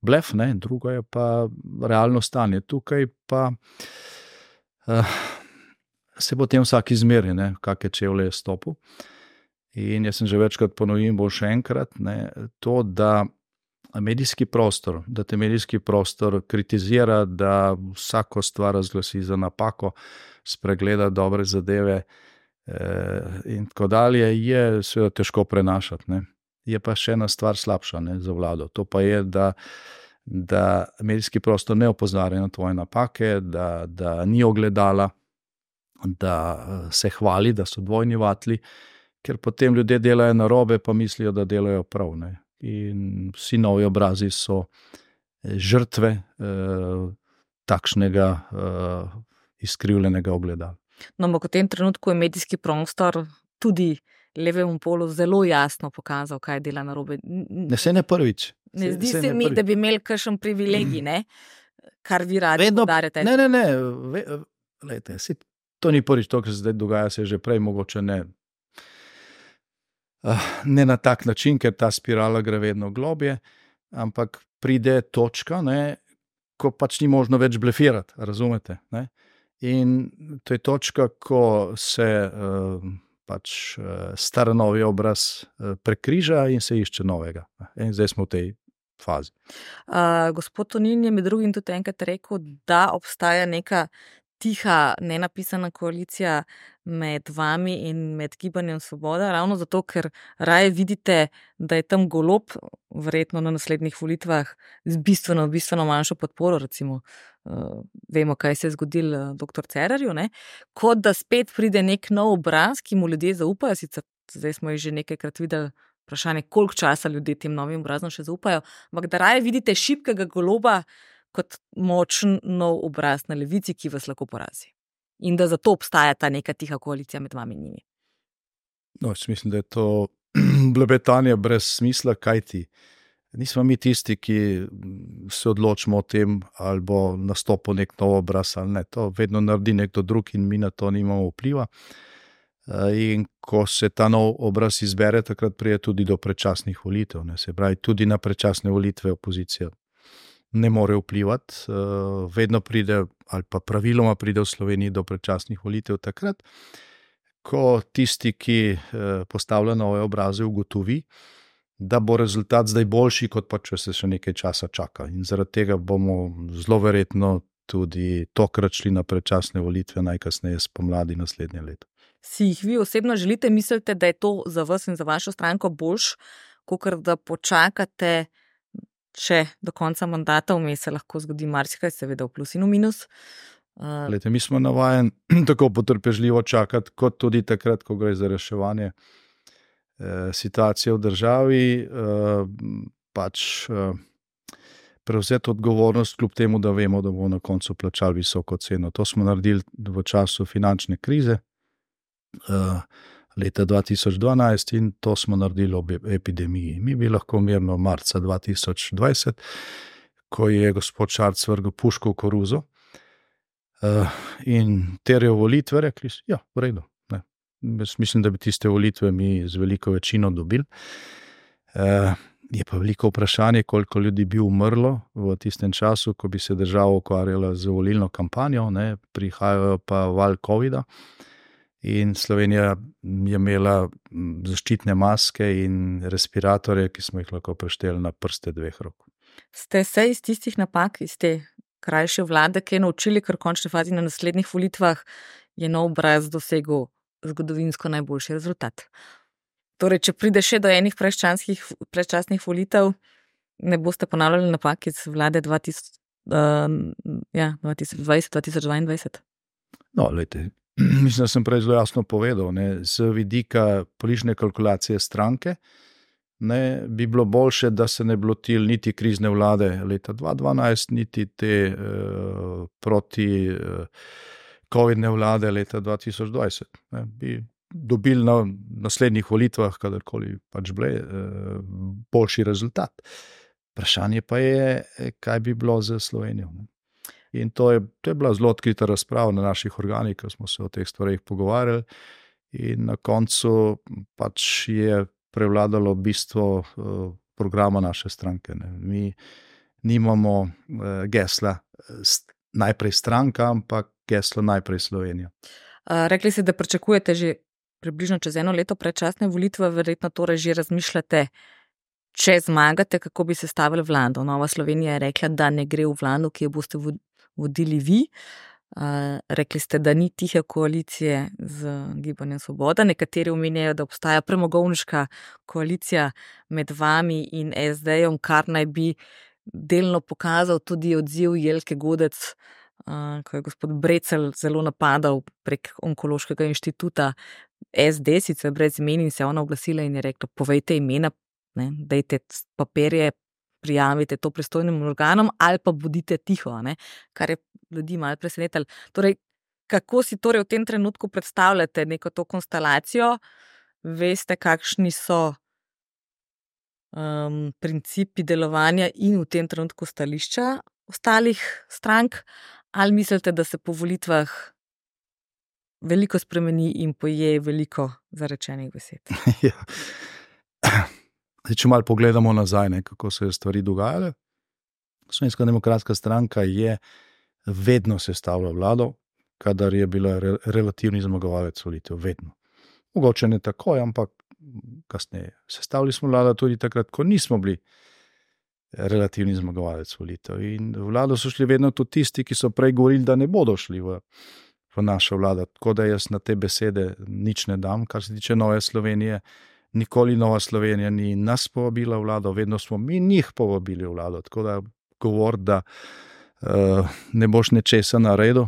blef, ne, drugo je pa realno stanje. Tukaj pa uh, se potem vsak izmeri, kakšne čevlje je stopil. In jaz sem že večkrat ponovil, bo še enkrat, ne, to, da medijski prostor, da te medijski prostor kritizira, da vsako stvar razglasi za napako, spregleda dobre zadeve eh, in tako dalje, je seveda težko prenašati. Ne. Je pa še ena stvar slabša ne, za vlado. To pa je, da, da medijski prostor ne opozarja na tvoje napake, da, da ni ogledala, da eh, se hvali, da so dvojni vatli, ker potem ljudje delajo na robe, pa mislijo, da delajo prav. Ne in vsi novi obrazi so eh, žrtve eh, takšnega eh, izkrivljenega ogleda. No, ampak v tem trenutku je medijski prostor tudi levemu polu zelo jasno pokazal, kaj dela na robe. Ne se ne prvič. Ne zdi se, se mi, prvič. da bi imeli kakšen privilegij, ne? kar vi radi podarjate. Ne, ne, ne. Ve, lejte, si, to ni prvič, to, kar se zdaj dogaja, se je že prej mogoče ne ne na tak način, ker ta spirala gre vedno globje, ampak pride točka, ne, ko pač ni možno več blefirati, razumete? Ne? In to je točka, ko se uh, pač uh, star novi obraz uh, prekriža in se išče novega. In zdaj smo v tej. Uh, gospod Tonin je med drugim tudi enkrat rekel, da obstaja neka tiha, nenapisana koalicija med vami in med gibanjem Svoboda, ravno zato, ker raje vidite, da je tam golob, verjetno na naslednjih volitvah, z bistveno, bistveno manjšo podporo. Recimo, uh, vemo, kaj se je zgodilo uh, dr. Cererju, ne? kot da spet pride nek nov obraz, ki mu ljudje zaupajo. Sicer zdaj smo jih že nekajkrat videli. Vprašanje, koliko časa ljudje tem novim obrazom še zaupajo, ampak da raje vidite šibkega goloba, kot močen nov obraz na levici, ki vas lahko porazi. In da zato obstaja ta neka tiha koalicija med vami in njimi. No, mislim, da je to blebetanje brez smisla, kaj ti. Nismo mi tisti, ki se odločimo o tem, ali bo nastopil nek nov obraz ali ne. To vedno naredi nekdo drug in mi na to nimamo vpliva. Eh, in ko se ta nov obraz izbere, takrat prije tudi do predčasnih volitev. Ne. Se pravi, tudi na predčasne volitve opozicija ne more vplivati. Eh, vedno pride, ali pa praviloma pride v Sloveniji do predčasnih volitev takrat, ko tisti, ki eh, postavlja nove obraze, ugotovi, da bo rezultat zdaj boljši, kot pa če se še nekaj časa čaka. In zaradi tega bomo zelo verjetno tudi tokrat šli na predčasne volitve, najkasneje spomladi naslednje leto. Si jih vi osebno želite, mislite, da je to za vas in za vašo stranko boljš, kot da počakate če do konca mandata vmes se lahko zgodi marsikaj, seveda v plus in v minus. Uh, Lete, mi smo navajeni tako potrpežljivo čakati, kot tudi takrat, ko gre za reševanje eh, situacije v državi, eh, pač eh, prevzeti odgovornost, kljub temu, da vemo, da bomo na koncu plačali visoko ceno. To smo naredili v času finančne krize. Eh, leta 2012 in to smo naredili ob epidemiji. Mi bi lahko mirno marca 2020, ko je gospod Šarc vrgel puško v koruzo uh, in terjal volitve, rekli Ja, v redu. Ne. Mislim, da bi tiste volitve mi z veliko večino dobili. Uh, Je pa veliko vprašanje, koliko ljudi bi umrlo v tistem času, ko bi se država ukvarjala z volilno kampanjo, ne, prihajajo pa val COVID-a. Uh, In Slovenija je imela zaščitne maske in respiratorje, ki smo jih lahko prešteli na prste dveh rok. Ste se iz tistih napak, iz te krajše vlade, ki je naučili, ker v končni fazi na naslednjih volitvah je nov obraz dosegel zgodovinsko najboljši rezultat. Torej, če pride še do enih predčasnih volitev, ne boste ponavljali napak iz vlade 20, uh, ja, 2020-2022. No, lejte, mislim, da sem prej zelo jasno povedal, ne, z vidika politične kalkulacije stranke, ne, bi bilo bolje, da se ne bi lotili niti krizne vlade leta 2012, niti te uh, proti uh, COVID-ne vlade leta 2020. Ne, bi dobili na naslednjih volitvah, kadarkoli pač bile, uh, boljši rezultat. Vprašanje pa je, kaj bi bilo za Slovenijo. Ne. In to je, to je bila zelo odkrita razprava na naših organih, ko smo se o teh stvarih pogovarjali. In na koncu pač je prevladalo bistvo uh, programa naše stranke. Ne. Mi nimamo uh, gesla najprej stranka, ampak geslo najprej Slovenija. Uh, rekli ste, da pričakujete že približno čez eno leto predčasne volitve, verjetno torej že razmišljate, če zmagate, kako bi se stavili vlado. Nova Slovenija je rekla, da ne gre v vlado, ki jo boste vodili vi. Uh, rekli ste, da ni tihe koalicije z Gibanjem Svoboda. Nekateri omenjajo, da obstaja premogovniška koalicija med vami in SD-jem, kar naj bi delno pokazal tudi odziv Jelke Godec, uh, ko je gospod Brecel zelo napadal prek onkološkega inštituta SD, sicer brez imen in se je ona oglasila in je rekla: Povejte imena, ne, dajte papirje, prijavite to pristojnim organom ali pa bodite tiho, ne, kar je ljudi malo presenetilo. Torej, kako si torej v tem trenutku predstavljate neko to konstelacijo, veste, kakšni so um, principi delovanja in v tem trenutku stališča ostalih strank, ali mislite, da se po volitvah veliko spremeni in poje veliko zarečenih besed? ja. Če malo pogledamo nazaj, ne, kako so se stvari dogajale. Slovenska demokratska stranka je vedno sestavljala vlado, kadar je bila re, relativni zmagovalec volitev. Vedno. Mogoče ne tako, ampak kasneje. Sestavili smo vlado tudi takrat, ko nismo bili relativni zmagovalec volitev. In vlado so šli vedno tudi tisti, ki so prej govorili, da ne bodo šli v, v našo vlado. Tako da jaz na te besede nič ne dam, kar se tiče Nove Slovenije. Nikoli Nova Slovenija ni nas povabila v vlado, vedno smo mi njih povabili v vlado. Tako da govor, da uh, ne boš nečesa naredil,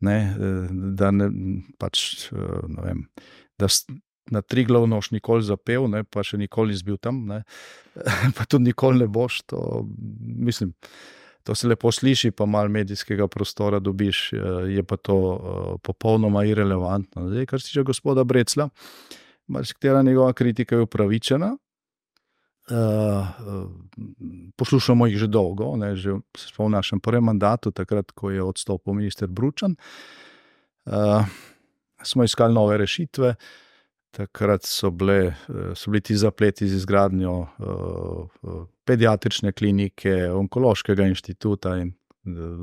ne, eh, da ne, pač, uh, ne vem. Da, na tri glavnoš nikoli zapel, ne, pa še nikoli izbil tam, ne, pa tudi nikoli ne boš. To, mislim, to se lepo sliši, pa malo medijskega prostora dobiš, eh, je pa to uh, popolnoma irrelevantno. Zdaj, kar se tiče gospoda Brecla, marsikatera njegova kritika je upravičena. Uh, poslušamo jih že dolgo, ne, že v našem prvem mandatu, takrat, ko je odstopil minister Bručan. Uh, smo iskali nove rešitve, Takrat so, bile, eh, so bili ti zapleti z izgradnjo uh, pediatrične klinike, onkološkega inštituta, in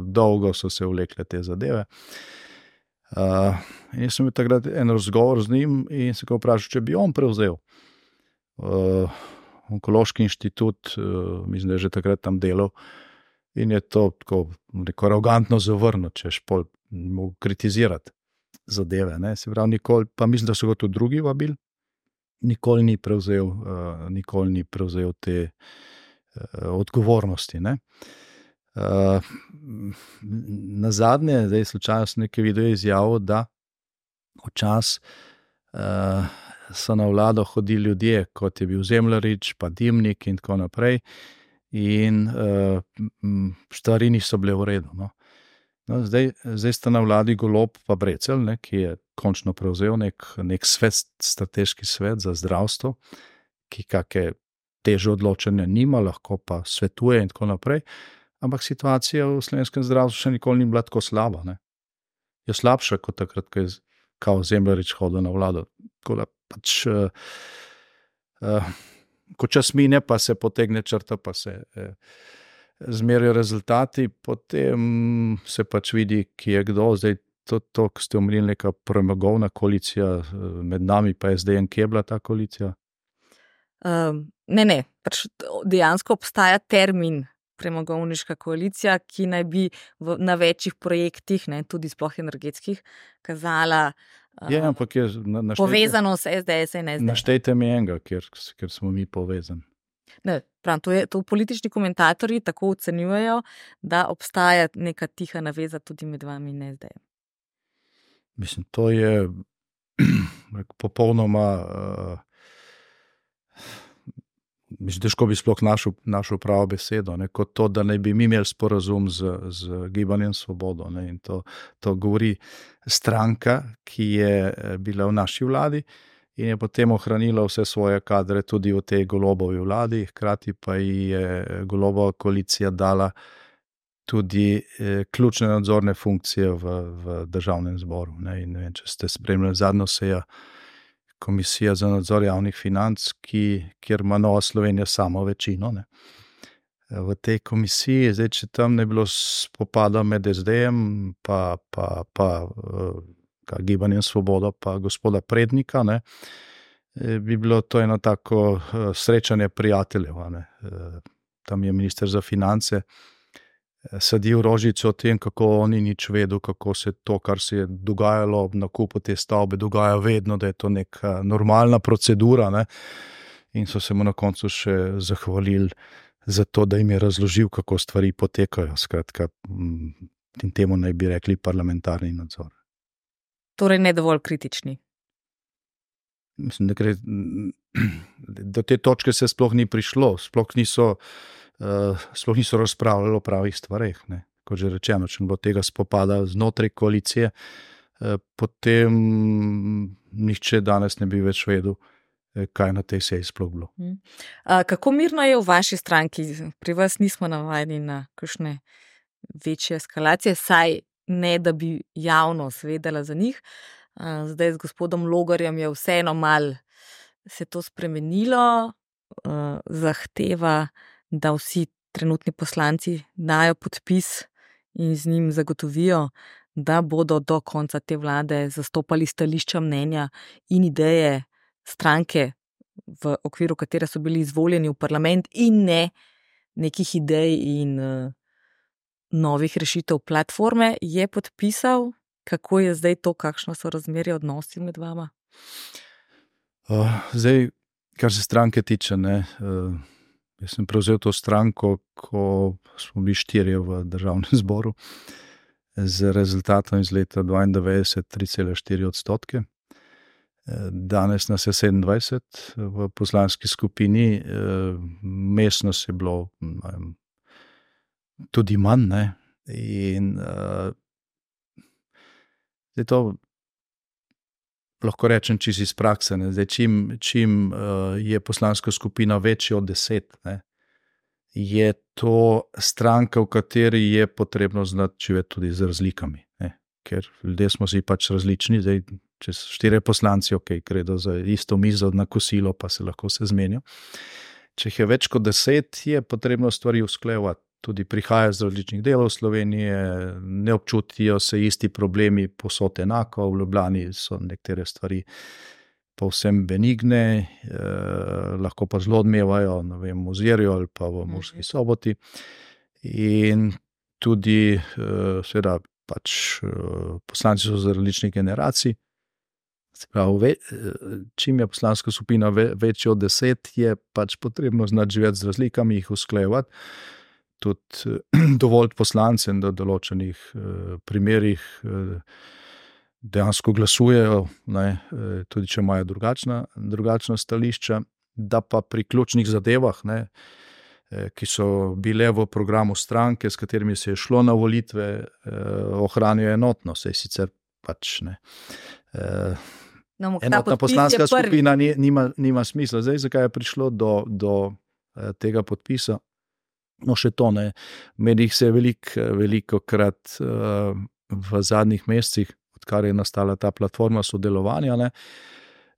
dolgo so se vlekle te zadeve. Uh, jaz sem imel takrat en razgovor z njim in se ga vprašal, če bi on prevzel uh, onkološki inštitut, uh, mislim, da je že takrat tam delal. In je to tako neko arogantno zavrnil, češ pol mu kritizirati zadeve. Ne. Se pravi, nikoli, pa mislim, da so ga tudi drugi vabili, nikoli ni prevzel, uh, nikoli ni prevzel te uh, odgovornosti. Uh, na zadnje, zdaj slučajno sem nekaj videl izjavo, da včasih uh, so na vlado hodili ljudje, kot je bil Zemljarič, pa Dimnik in tako naprej. In uh, stvari niso bile v redu. No. No, zdaj, zdaj sta na vladi Golop pa Brecel, ne, ki je končno prevzel nek, nek svet, strateški svet za zdravstvo, ki kakšne teže odločene nima, lahko pa svetuje in tako naprej. Ampak situacija v slovenskem zdravstvu še nikoli ni bila tako slaba. Ne. Je slabša kot takrat, ko je kao zemljarič hodil na vlado. Tako da pač. Uh, uh, Ko čas mine, pa se potegne črta, pa se eh, zmerijo rezultati, potem se pač vidi, ki je kdo. Zdaj, to, to kar ste omenili, neka premagovna koalicija med nami, pa je zdaj en, kje je bila ta koalicija. Um, ne, ne, pač dejansko obstaja termin. Premogovniška koalicija, ki naj bi v, na večjih projektih, ne, tudi sploh energetskih, kazala je, uh, je, na, naštejte, povezano s SDS in SDS. Naštejte mi enega, ker, ker smo mi povezani. Ne, prav, to, je, to politični komentatorji tako ocenjujejo, da obstaja neka tiha naveza tudi med vami in zdaj. Mislim, to je popolnoma. Uh, Mislim, težko bi sploh našel, našel pravo besedo, ne, kot to, da ne bi mi imeli sporazum z, z Gibanjem Svobodo. Ne, to, to govori stranka, ki je eh, bila v naši vladi, in je potem ohranila vse svoje kadre tudi v tej golobovi vladi, hkrati pa ji je golobova koalicija dala tudi eh, ključne nadzorne funkcije v, v državnem zboru. Ne, ne vem, če ste spremljali zadnjo sejo Komisije za nadzor javnih financ, ki, kjer ima Nova Slovenija samo večino. Ne. V tej komisiji, zdaj, če tam ne bilo spopada med SD-jem, pa, pa, pa Gibanje Svoboda, pa gospoda Prednika, ne, bi bilo to eno tako srečanje prijateljev. Ne. Tam je minister za finance sadil rožico o tem, kako oni nič vedo, kako se to, kar se je dogajalo ob nakupu te stavbe, dogaja vedno, da je to neka normalna procedura. Ne. In so se mu na koncu še zahvalili za to, da jim je razložil, kako stvari potekajo. Skratka, in temu naj bi rekli parlamentarni nadzor. Torej, ne dovolj kritični. Mislim, da gre, do te točke se sploh ni prišlo, sploh niso, uh, sploh niso razpravljali o pravih stvareh. Ne. Kot že rečeno, če bo tega spopada znotraj koalicije, uh, potem nihče danes ne bi več vedel, uh, kaj na tej seji sploh bilo. Uh, kako mirno je v vaši stranki? Pri vas nismo navajeni na kakšne večje eskalacije, saj ne da bi javnost vedela za njih. Zdaj z gospodom Logarjem je vseeno mal se to spremenilo, zahteva, da vsi trenutni poslanci dajo podpis in z njim zagotovijo, da bodo do konca te vlade zastopali stališča, mnenja in ideje stranke, v okviru katere so bili izvoljeni v parlament, in ne nekih idej in novih rešitev platforme, je podpisal, kako je zdaj to, kakšno so razmerje odnosi med vama? Uh, zdaj, kar se stranke tiče, ne, uh, jaz sem prevzel to stranko, ko smo bili štirje v državnem zboru, z rezultatom iz leta 92, 3,4 odstotke. Danes nas je 27 v poslanski skupini, mestno je bilo tudi manj. Ne? In uh, to lahko rečem čisto iz prakse. Zdaj, čim čim uh, je poslanska skupina večja od deset, ne? je to stranka, v kateri je potrebno znati živeti tudi z razlikami. Ne? Ker ljudje smo si pač različni. Zdaj, če so štiri poslanci, ok, gredo za isto mizo na kosilo, pa se lahko se zmenijo. Če jih je več kot deset, je potrebno stvari usklejevati tudi prihajajo iz različnih delov Slovenije, ne občutijo se isti problemi posod enako, v Ljubljani so nekatere stvari povsem benigne, eh, lahko pa zelo odmevajo, ne vem, v Zirju ali pa v Murski mhm. soboti. In tudi, eh, seveda, pač eh, poslanci so za različne generacije. Pravi, čim je poslanska skupina večja od deset, je pač potrebno znati živeti z razlikami, jih usklajevati tudi dovolj poslancem, da v določenih eh, primerih eh, dejansko glasujejo, ne, eh, tudi če imajo drugačna, drugačna stališča, da pa pri ključnih zadevah, ne, ki so bile v programu stranke, s katerimi se je šlo na volitve, ohranijo enotnost, sej sicer pač ne. No, Enotna poslanska skupina nima, nima smisla. Zdaj, zakaj je prišlo do, do tega podpisa? No, še to ne. Medijih se je velik, veliko krat uh, v zadnjih mesecih, odkar je nastala ta platforma sodelovanja, ne,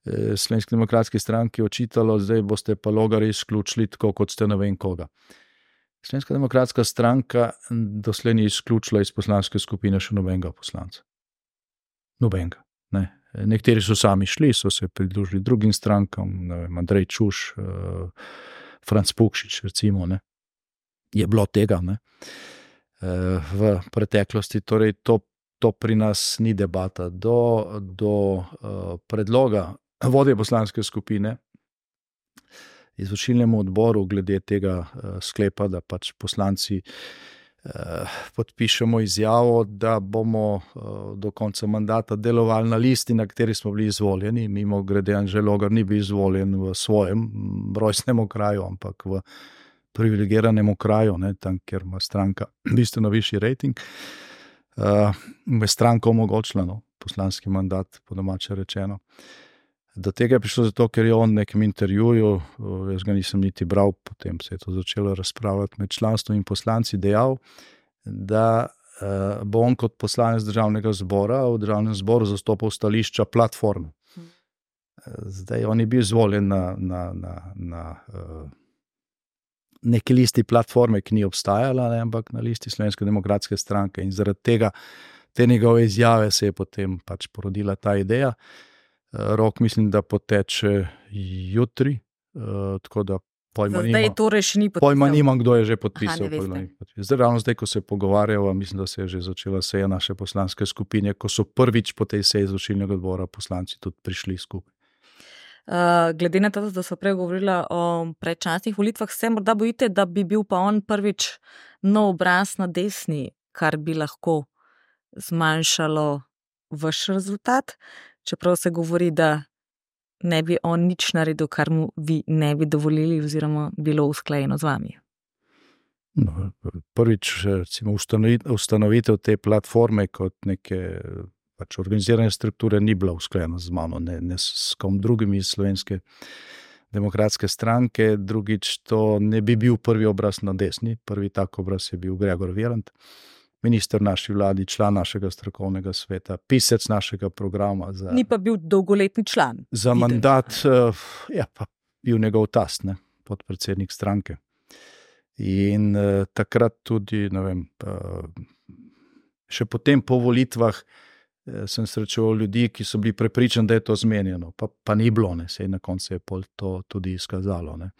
eh, Slovenski demokratski stranki očitalo, da boste pa logari izključili, tako kot ste ne vem koga. Slovenska demokratska stranka doslej ni izključila iz poslanske skupine še nobenega poslanca. Nobenega. Ne. Nekateri so sami šli, so se pridružili drugim strankam, vem, Andrej Čuš, uh, Franz Pukšič, recimo. Ne je bilo tega ne, eh, v preteklosti. Torej, to, to pri nas ni debata. Do, do uh, predloga vodje poslanske skupine, izvršilnemu odboru, glede tega uh, sklepa, da pač poslanci. Podpišemo izjavo, da bomo do konca mandata delovali na listi, na kateri smo bili izvoljeni. Mimo grede, Anželogar ni bil izvoljen v svojem rojstnem kraju, ampak v privilegiranemu kraju, ne, tam, kjer ima stranka bistveno višji rejting, uh, je stranka omogočila no, poslanski mandat, po domače rečeno. Do tega je prišlo zato, ker je on v nekem intervjuju, uh, jaz ga nisem niti bral, potem se je to začelo razpravljati med članstvom in poslanci, dejal, da uh, bo on kot poslanec državnega zbora v državnem zboru zastopal stališča platforme. Hm. Zdaj on je bil izvoljen na. na, na, na uh, neki listi platforme, ki ni obstajala, ne, ampak na listi Slovenske demokratske stranke. In zaradi tega te njegove izjave se je potem pač porodila ta ideja. Rok mislim, da poteče jutri, tako da pojma Zdaj nima. torej še ni Pojma podpisal. nimam, kdo je že Aha, podpisal. pojma nimam podpisal. Zdaj, ravno zdaj, ko se pogovarjamo, mislim, da se je že začela seja naše poslanske skupine, ko so prvič po tej seji izvršilnega odbora poslanci tudi prišli skupaj. Uh, glede na to, da smo prej govorili o predčasnih volitvah, se morda bojite, da bi bil pa on prvič nov obraz na desni, kar bi lahko zmanjšalo vaš rezultat, čeprav se govori, da ne bi on nič naredil, kar mu vi ne bi dovolili, oziroma bilo usklajeno z vami. No, prvič, recimo, ustanovi- ustanovitev te platforme kot neke pač organizirane strukture ni bila usklajena z mano, ne, ne s kom drugim iz slovenske demokratske stranke. Drugič, to ne bi bil prvi obraz na desni, prvi tak obraz je bil Gregor Virant, minister naši vladi, član našega strokovnega sveta, pisec našega programa za, Ni pa bil dolgoletni član. za Videl. mandat, je pa bil njegov tast, ne, podpredsednik stranke. In uh, takrat tudi, ne vem, uh, še potem po volitvah uh, sem srečeval ljudi, ki so bili prepričani, da je to zmenjeno, pa, pa ni bilo, ne, se je na koncu je pol to tudi izkazalo. Ne.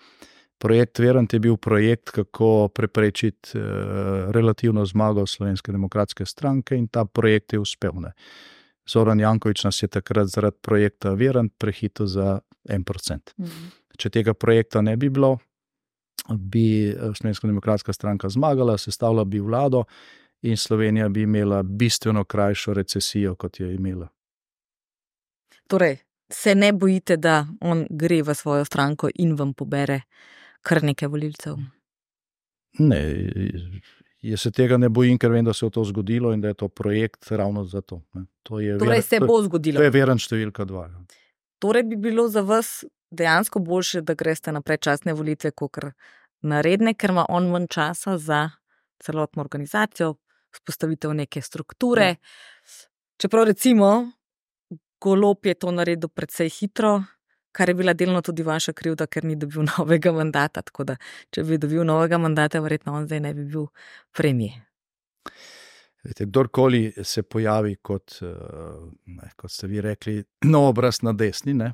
Projekt Verant je bil projekt, kako preprečiti uh, relativno zmago Slovenske demokratske stranke, in ta projekt je uspel. Ne. Zoran Jankovič nas je takrat zaradi projekta Verant prehitil za en procent. Mhm. Če tega projekta ne bi bilo, bi eh, Slovenska demokratska stranka zmagala, sestavila bi vlado in Slovenija bi imela bistveno krajšo recesijo, kot je imela. Torej, se ne bojite, da on gre v svojo stranko in vam pobere kar nekaj volilcev. Ne, jaz se tega ne bojim, ker vem, da se je to zgodilo in da je to projekt ravno za to. ne. To je Torej, Virant- se bo To zgodilo. je veren številka dva. ja. Torej bi bilo za vas dejansko boljše, da greste na predčasne volitve, kot na redne, ker ima on manj časa za celotno organizacijo, vzpostavitev neke strukture. Čeprav recimo Golop je to naredil precej hitro, kar je bila delno tudi vaša krivda, ker ni dobil novega mandata. Tako da, če bi dobil novega mandata, verjetno on zdaj ne bi bil premijer. Vete, kdorkoli se pojavi kot, eh, ne, kot ste vi rekli, nov obraz na desni, ne,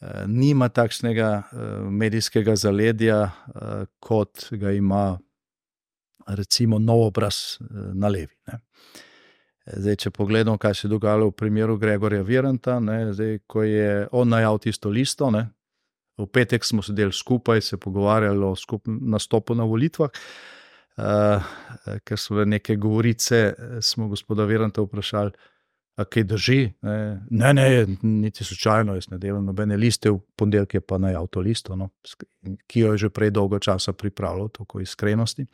eh, nima takšnega eh, medijskega zaledja, kot ga ima recimo nov obraz eh, na levi. Ne. Zdaj, če pogledamo, kaj se je dogajalo v primeru Gregorja Viranta, ne, zdaj, ko je on najavil tisto listo, ne, v petek smo sedeli skupaj, se pogovarjali o skupnem nastopu na volitvah. Uh, ker so bile neke govorice, eh, smo gospoda Viranta vprašali, kaj drži. Ne, ne, ne niti slučajno, jaz ne delam nobene liste, v ponedeljek je pa najavil to listo, no, ki jo je že prej dolgo časa pripravljal, tako iskrenosti.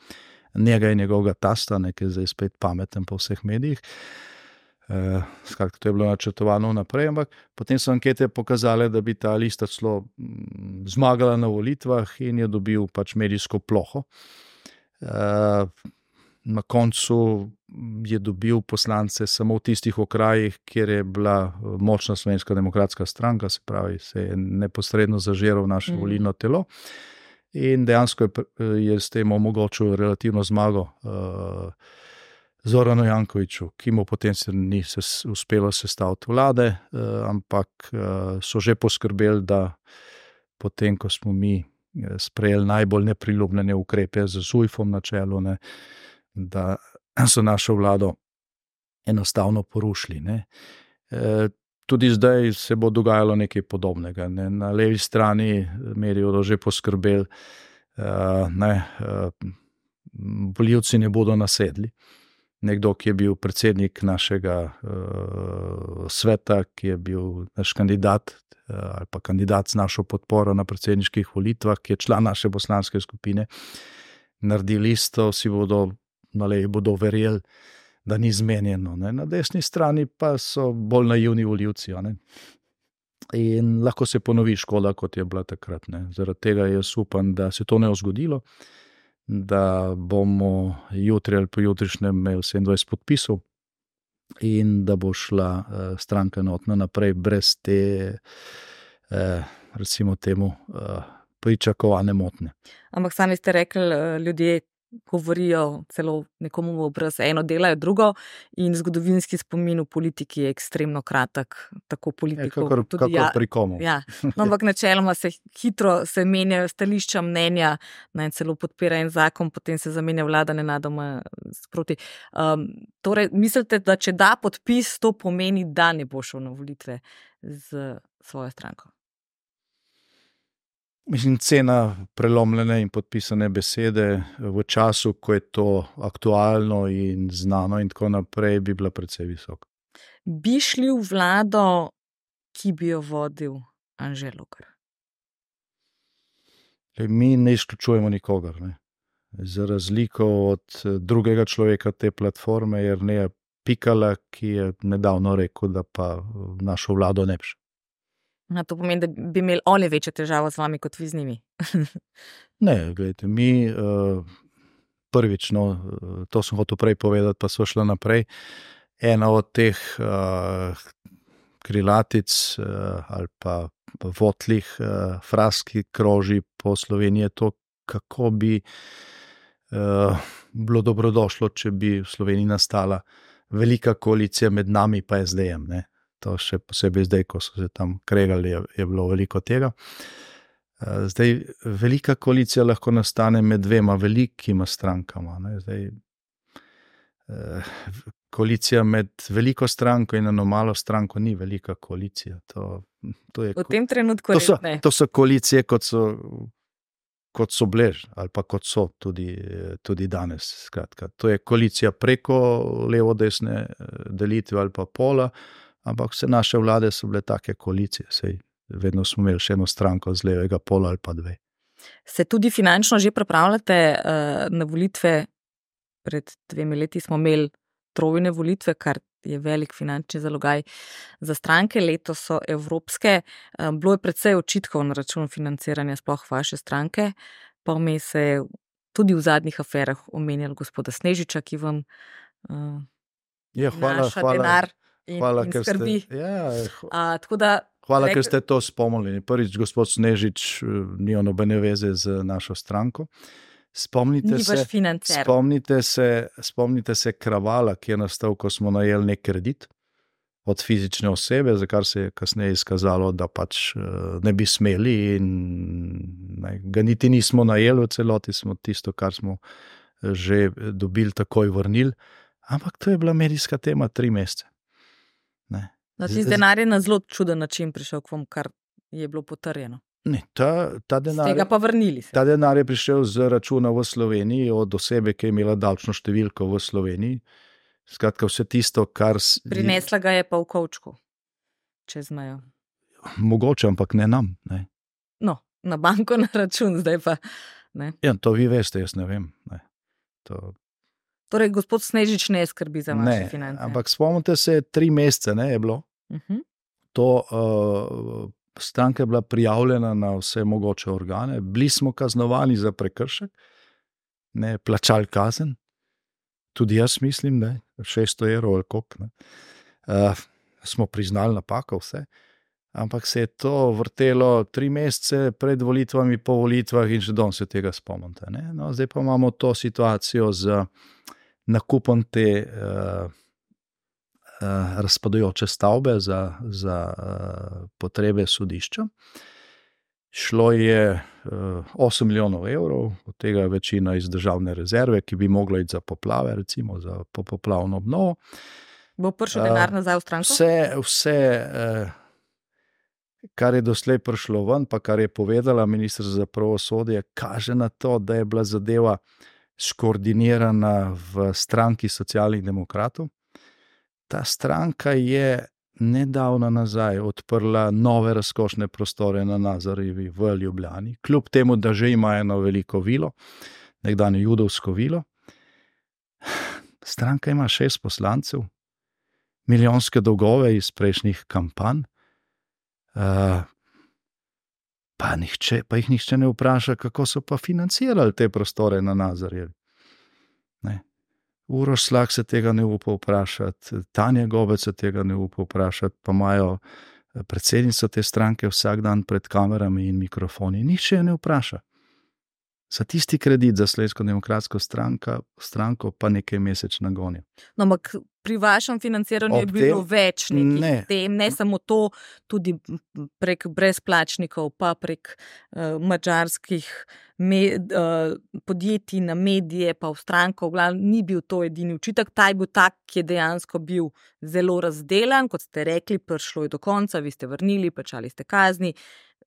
Njega in njegovega tasta, nekaj zdaj spet pameten po vseh medijih. Uh, skratka, to je bilo načrtovano vnaprej, ampak potem so ankete pokazale, da bi ta lista celo mm, zmagala na volitvah in je dobil pač medijsko ploho. Uh, na koncu je dobil poslance samo v tistih okrajih, kjer je bila eh, močna slovenska demokratska stranka, se pravi, se je neposredno zažiral naše Mhm. mm. volilno telo. In dejansko je, je s tem omogočil relativno zmago uh, Zoranu Jankoviču, ki mu potem se ni se uspelo sestaviti vlade, uh, ampak uh, so že poskrbeli, da potem, ko smo mi sprejeli najbolj nepriljubljene ukrepe z ZUJF-om na čelu, ne, da so našo vlado enostavno porušili. Ne. E, tudi zdaj se bo dogajalo nekaj podobnega. Ne. Na levi strani medijev bodo že poskrbeli, uh, ne, uh, voljivci ne bodo nasedli. Nekdo, ki je bil predsednik našega uh, sveta, ki je bil naš kandidat uh, ali pa kandidat z našo podporo na predsedniških volitvah, ki je član naše poslanske skupine, naredi listo, vsi bodo bodo verjeli, da ni zmenjeno. Ne. Na desni strani pa so bolj naivni voljivci. In lahko se ponovi škoda, kot je bila takrat. Ne. Zaradi tega jaz upam, da se to ne bo zgodilo, da bomo jutri ali pojutrišnjem imeli 27 podpisov in da bo šla uh, stranka enotno naprej, brez te, uh, recimo, temu uh, pričakovane motne. Ampak sami ste rekli, ljudje govorijo celo nekomu v obraz, eno delajo drugo, in zgodovinski spomin v politiki je ekstremno kratek, tako politiko. Kot tudi ja, pri komu. Ja. No, ampak načeloma se hitro se menjajo stališča, mnenja, naj celo podpira en zakon, potem se zamenja vlada, ne nadoma sproti. Um, torej, mislite, da če da podpis, to pomeni, da ne bo šel na volitve z svojo stranko? Mislim, cena prelomljene in podpisane besede v času, ko je to aktualno in znano, in tako naprej, bi bila precej visoka. Bi šli v vlado, ki bi jo vodil Anželo Kr. Mi ne izključujemo nikogar. Ne. Za razliko od drugega človeka te platforme, je Rneja Pikala, ki je nedavno rekel, da pa našo vlado ne bi šel. Na to pomeni, da bi imeli oni večjo težavo z vami, kot vi z njimi. ne, gledajte, mi uh, prvič, no, to sem hotel prej povedati, pa so šli naprej. Ena od teh uh, krilatic uh, ali pa votlih uh, fraz, ki kroži po Sloveniji, je to, kako bi uh, bilo dobrodošlo, če bi v Sloveniji nastala velika koalicija med nami in SD-jem to še posebej zdaj, ko so se tam kregali, je, je bilo veliko tega. Eh, zdaj, velika koalicija lahko nastane med dvema velikima strankama. Zdaj, eh, koalicija med veliko stranko in eno malo stranko ni velika koalicija. To, to je, v tem trenutku to so, to so koalicije, kot so. Kot so blež, ali pa kot so tudi, tudi danes. Skratka, to je koalicija preko levo-desne eh, delitve ali pa pola, ampak vse naše vlade so bile take koalicije, sej vedno smo imeli še eno stranko z levega pola ali pa dve. Se tudi finančno že pripravljate uh, na volitve? Pred dvemi leti smo imeli trojne volitve, kar je velik finančni zalogaj za stranke, letos so evropske. Uh, bilo je predvsej očitkov na račun financiranja sploh vaše stranke, pa vmes se je tudi v zadnjih aferah omenjal gospoda Snežiča, ki vam uh, je hvala, hvala. denar in, hvala, in skrbi. Ste, ja, A, da, hvala, ker ste to spomnili. Prvič, gospod Snežič, eh, ni nobene veze z našo stranko. Spomnite se, spomnite, se, spomnite se kravala, ki je nastal, ko smo najeli nek kredit od fizične osebe, za kar se je kasneje izkazalo, da pač eh, ne bi smeli, in ne, ga niti nismo najeli v celoti, smo tisto, kar smo eh, že dobili, takoj vrnili. Ampak to je bila medijska tema tri mesece. No, ti denar je na zelo čuden način prišel k vam, kar je bilo potrjeno. Ne, ta, ta denar, tega pa vrnili. Se. Ta denar je prišel z računa v Sloveniji, od osebe, ki je imela davčno številko v Sloveniji. Skratka, vse tisto, kar. Prinesla ga je pa v Kovčku, čez mejo. Mogoče, ampak ne nam. Ne. No, na banko na račun, zdaj pa. Ja, to vi veste, jaz ne vem. Ne. To, Torej, gospod Snežič ne skrbi za vaše finance. Ampak spomnite se, tri mesece ne, je bilo. Uh mhm. -huh. To uh, stranka je bila prijavljena na vse mogoče organe, bili smo kaznovani za prekršek, ne plačali kazen. Tudi jaz mislim, da je 600 evrov ali koliko. Uh, smo priznali napako, vse. Ampak se je to vrtelo tri mesece pred volitvami, po volitvah, in še danes se tega spomnite. No, zdaj pa imamo to situacijo z. Uh, nakupom te uh, uh, razpadajoče stavbe za, za uh, potrebe sodišča. Šlo je uh, 8 milijonov evrov, od tega večina iz državne rezerve, ki bi mogla iti za poplave, recimo za poplavno obnovo. Bo prišel denar nazaj v stranko? Vse, vse uh, kar je doslej prišlo ven, pa kar je povedala ministr za pravosodje, kaže na to, da je bila zadeva skoordinirana v stranki socialnih demokratov. Ta stranka je nedavno nazaj odprla nove razkošne prostore na Nazarjevi v Ljubljani, kljub temu, da že ima eno veliko vilo, nekdanje judovsko vilo. Stranka ima šest poslancev, milijonske dolgove iz prejšnjih kampanj. Uh, pa, nihče, pa jih nihče ne vpraša, kako so pa financirali te prostore na Nazarjevi. Uroš Slak se tega ne upa vprašati, Tanja Gobec se tega ne upa vprašati, pa imajo eh, predsednico te stranke vsak dan pred kamerami in mikrofoni. Nihče ne vpraša. za tisti kredit za Slovensko demokratsko stranko, stranko pa nekaj mesečna gonja. No, ampak pri vašem financiranju Ob je bilo tem- več nekih ne. tem, ne samo to, tudi prek brezplačnikov, pa prek uh, mačarskih me, uh, podjetij na medije, pa v stranko. v glavnem Ni bil to edini učitek, ta je bil tak, ki je dejansko bil zelo razdelan, kot ste rekli, prišlo je do konca, vi ste vrnili, plačali ste kazni,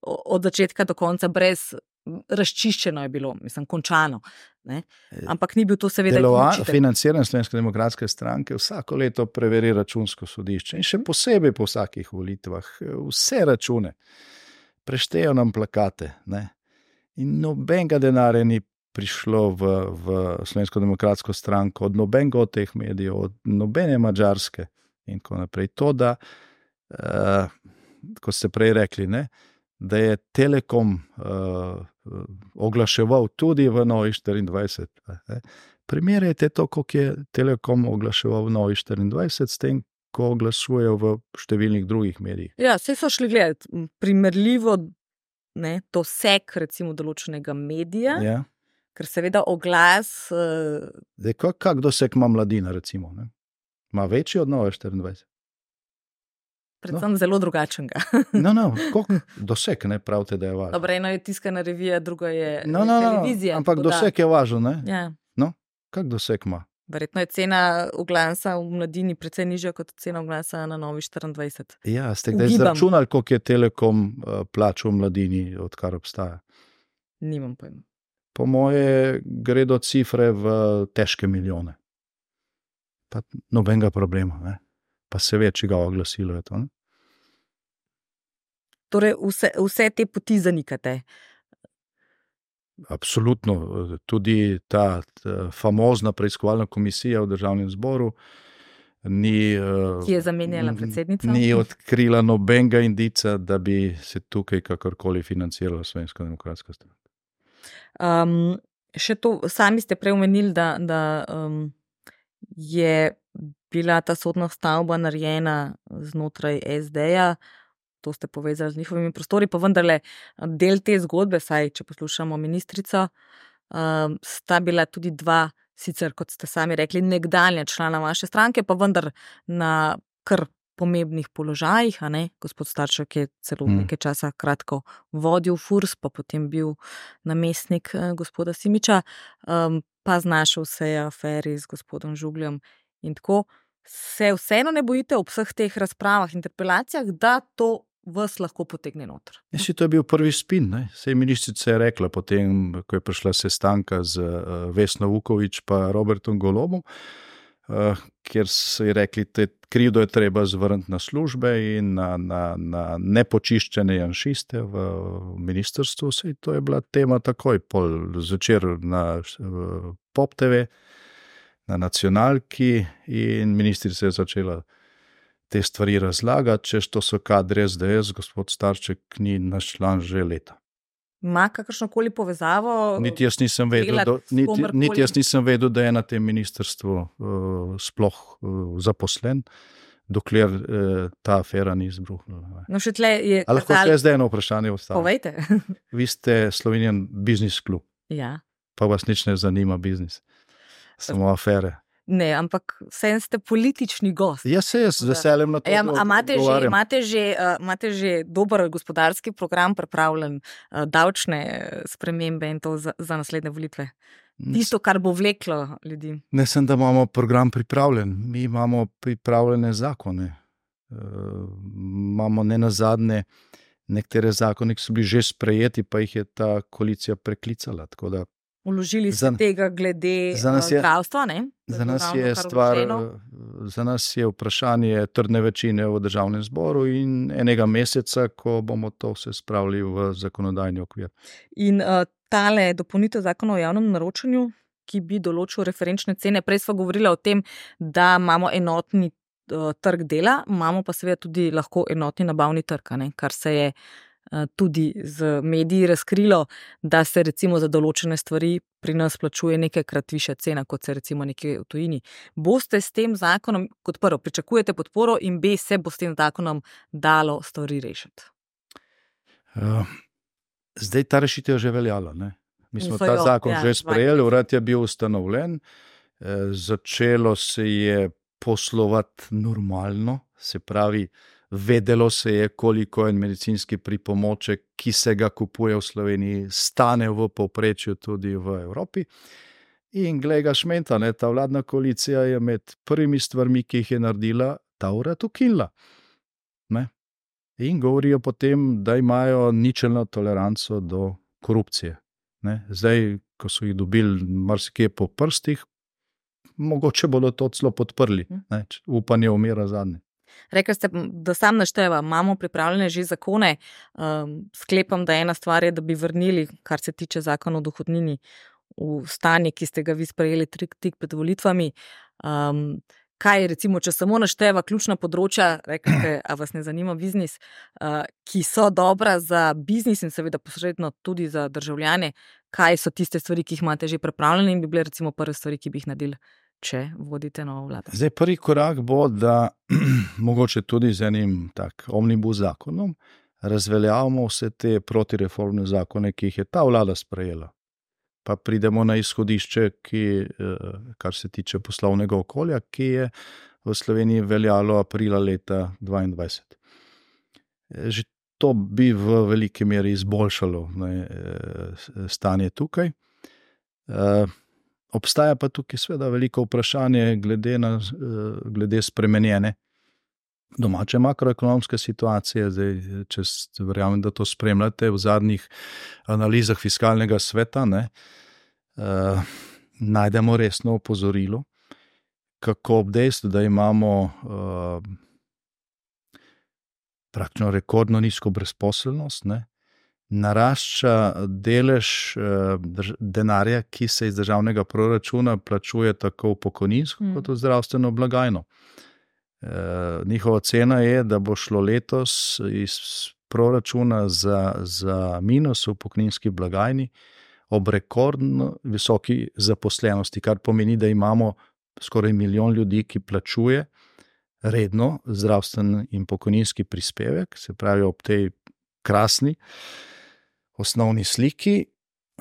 od začetka do konca brez. Razčiščeno je bilo, mislim, končano. Ne? Ampak ni bil to, seveda, edini Delova, učitek. financiranje Slovenske demokratske stranke vsako leto preveri računsko sodišče in še posebej po vsakih volitvah vse račune. Preštejo nam plakate. Ne? In nobenega denarja ni prišlo v, v Slovensko demokratsko stranko, od nobenega od teh medijev, od nobene mačarske in tako naprej. To, da, uh, kot ste prej rekli, ne, da je Telekom uh, oglaševal tudi v Novi 24. Ne. Primerjajte to, kako je Telekom oglaševal v Novi 24, s tem, ko oglašujejo v številnih drugih medijih. Ja, vse so šli gledati. Primerljivo ne, to sek, recimo, določenega medija, ja. Ja. ker seveda oglas. Uh, Zdaj, kak, kak doseg ima mladina, recimo? Ne? Ma večji od Nove 24. Predvsem no. zelo drugačnega. No, no, doseg ne pravite, da je važno. Dobro, eno je tiskana revija, drugo je No, no, no, televizija. ampak tako da- doseg je važen. ne? Ja. Kak doseg ima? Verjetno je cena oglasa v mladini precej nižja kot cena oglasa na Novi 24. Ja, ste kdaj izračunali, koliko je Telekom uh, plačal mladini, odkar obstaja? Nimam pojma. Po moje gre do cifre v težke milijone. Pa nobenega problema, ne? Pa se ve, če ga oglasilo je to. Ne? Torej, vse, vse te poti zanikate. Absolutno. Tudi ta, ta famozna preiskovalna komisija v državnem zboru ni, Ki je zamenjala predsednico? ni odkrila nobenega indica, da bi se tukaj kakorkoli financirala Slovenska demokratska stranka. Um, še to, sami ste prej omenili, da, da um, je bila ta sodna stavba narejena znotraj SD-ja, to ste povezali z njihovimi prostori, pa vendarle del te zgodbe, saj če poslušamo ministrico, um, sta bila tudi dva, sicer kot ste sami rekli, nekdanja člana vaše stranke, pa vendar na kar pomembnih položajih. a ne. Gospod Starček je celo Mm. nekaj časa kratko vodil FURS, pa potem bil namestnik eh, gospoda Simiča, um, pa znašel se je aferi z gospodom Žugljem in tako. Se vseeno ne bojite ob vseh teh razpravah, interpelacijah, da to vas lahko potegne noter? Ja, si to je bil prvi spin. Ne? Sej ministrica je rekla, potem, ko je prišla sestanka z uh, Vesno Vukovič in Robertom Golomom, uh, kjer so ji rekli, da je krivdo treba zvrniti na službe in na, na, na nepočiščene janšiste v ministrstvu. Sej to je bila tema takoj, pol zvečer na uh, Pop TV, na nacionalki in ministrica je začela te stvari razlagati, češ to so kadre SDS, gospod Starček ni naš član že leta. Ma kakršno koli povezavo? Niti jaz nisem vedel, da, niti, niti jaz nisem vedel, da je na tem ministrstvu uh, sploh uh, zaposlen, dokler uh, ta afera ni izbruhnila. No, je. A lahko še zdaj eno vprašanje ostane? Povejte. Vi ste Slovenijan biznis klub, ja. pa vas nič ne zanima biznis, samo afere. Ne, ampak vsem ste politični gost. Jaz se jaz z veseljem na to Ja, imate, že, imate, že, uh, imate že dober gospodarski program pripravljen, uh, davčne eh, spremembe in to za, za naslednje volitve? Tisto, kar bo vleklo ljudi. Ne sem, da imamo program pripravljen, mi imamo pripravljene zakone. E, imamo ne na zadnje nekatere zakone, ki so bili že sprejeti, pa jih je ta koalicija preklicala. Tako da Uložili ste Za- tega glede eh, zdravstva. ne? Za nas je stvar, vloženo. e, za nas je vprašanje trdne večine v državnem zboru in enega meseca, ko bomo to vse spravili v zakonodajni okvir. In uh, tale dopolnitev zakona o javnem naročanju, ki bi določil referenčne cene, prej smo govorili o tem, da imamo enotni uh, trg dela, imamo pa seveda tudi lahko enotni nabavni trg, ne, kar se je uh, tudi z mediji razkrilo, da se recimo za določene stvari pri nas plačuje nekajkrat višja cena, kot se recimo nekje v tujini. Boste s tem zakonom, kot prvo, pričakujete podporo in B, se bo s tem zakonom dalo stvari rešiti. Uh, zdaj ta rešitev je že veljala. Ne? Mi smo ta jo, zakon ja, že sprejeli, urad je bil ustanovljen, eh, začelo se je poslovati normalno, se pravi, vedelo se je, koliko en medicinski pripomoček, ki se ga kupuje v Sloveniji, stane v povprečju tudi v Evropi. In glej ga šmenta, ne, ta vladna koalicija je med prvimi stvarmi, ki jih je naredila, ta urad ukinila. Ne. In govorijo potem, da imajo ničelno toleranco do korupcije. Ne. Zdaj, ko so jih dobili marsikje po prstih, mogoče bodo to celo podprli. Ne. če- Upanje umira zadnje. Rekli ste, da sam našteva, imamo pripravljene že zakone. Um, sklepam, da ena stvar je, da bi vrnili, kar se tiče zakona o dohodnini, v stanje, ki ste ga vi sprejeli tik, pred volitvami. Um, kaj je, recimo, če samo našteva ključna področja, rekete, a vas ne zanima biznis, uh, ki so dobra za biznis in seveda posredno tudi za državljane, kaj so tiste stvari, ki jih imate že pripravljene in bi bile recimo prve stvari, ki bi jih naredili, če vodite novo vlado. Zdaj, prvi korak bo, da mogoče tudi z enim tak omnibus zakonom razveljavimo vse te protireformne zakone, ki jih je ta vlada sprejela. Pa pridemo na izhodišče, ki, eh, kar se tiče poslovnega okolja, ki je v Sloveniji veljalo aprila leta 2022. Že to bi v veliki meri izboljšalo ne, eh, stanje tukaj. Obstaja pa tukaj seveda veliko vprašanje glede, na, eh, glede spremenjene domače makroekonomske situacije. Zdaj, če verjamem, da to spremljate v zadnjih analizah fiskalnega sveta, ne, eh, najdemo resno opozorilo, kako ob dejstvu, da imamo eh, praktično rekordno nizko brezposelnost, ne, narašča delež eh, denarja, ki se iz državnega proračuna plačuje tako v pokojninsko Mm. kot v zdravstveno blagajno. Eh, Njihova cena je, da bo šlo letos iz proračuna za, za minus v pokojninski blagajni ob rekordno visoki zaposlenosti, kar pomeni, da imamo skoraj milijon ljudi, ki plačuje redno zdravstveni in pokojninski prispevek, se pravi ob tej krasni osnovni sliki.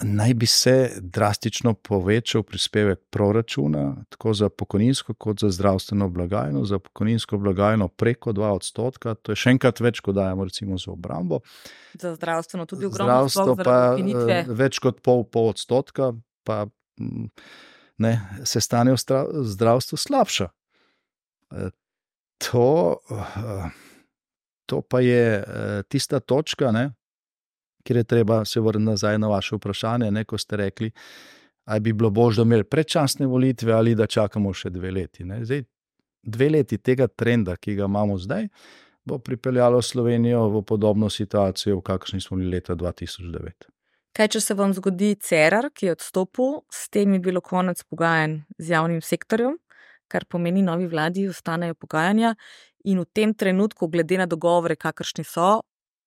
Naj bi se drastično povečal prispevek proračuna, tako za pokojninsko, kot za zdravstveno blagajno. Za pokojninsko blagajno preko 2 odstotka, to je še enkrat več, kot dajemo recimo za obrambo. Za zdravstveno tudi ogromno, Zdravstvo pa eh, več kot pol, pol odstotka, pa mm, ne, se stanje v zdravstvu slabša. Eh, To, eh, to pa je tista točka, ne, kjer je treba se vrniti nazaj na vaše vprašanje, ne, ko ste rekli, ali bi bilo bolje, da imeli predčasne volitve ali da čakamo še dve leti. Ne. Zdaj, dve leti tega trenda, ki ga imamo zdaj, bo pripeljalo Slovenijo v podobno situacijo, v kakršni smo bili leta 2009. Kaj, če se vam zgodi Cerar, ki je odstopil, s tem je bilo konec pogajanj z javnim sektorjem, kar pomeni, novi vladi ostanejo pogajanja, in v tem trenutku, glede na dogovore, kakršni so,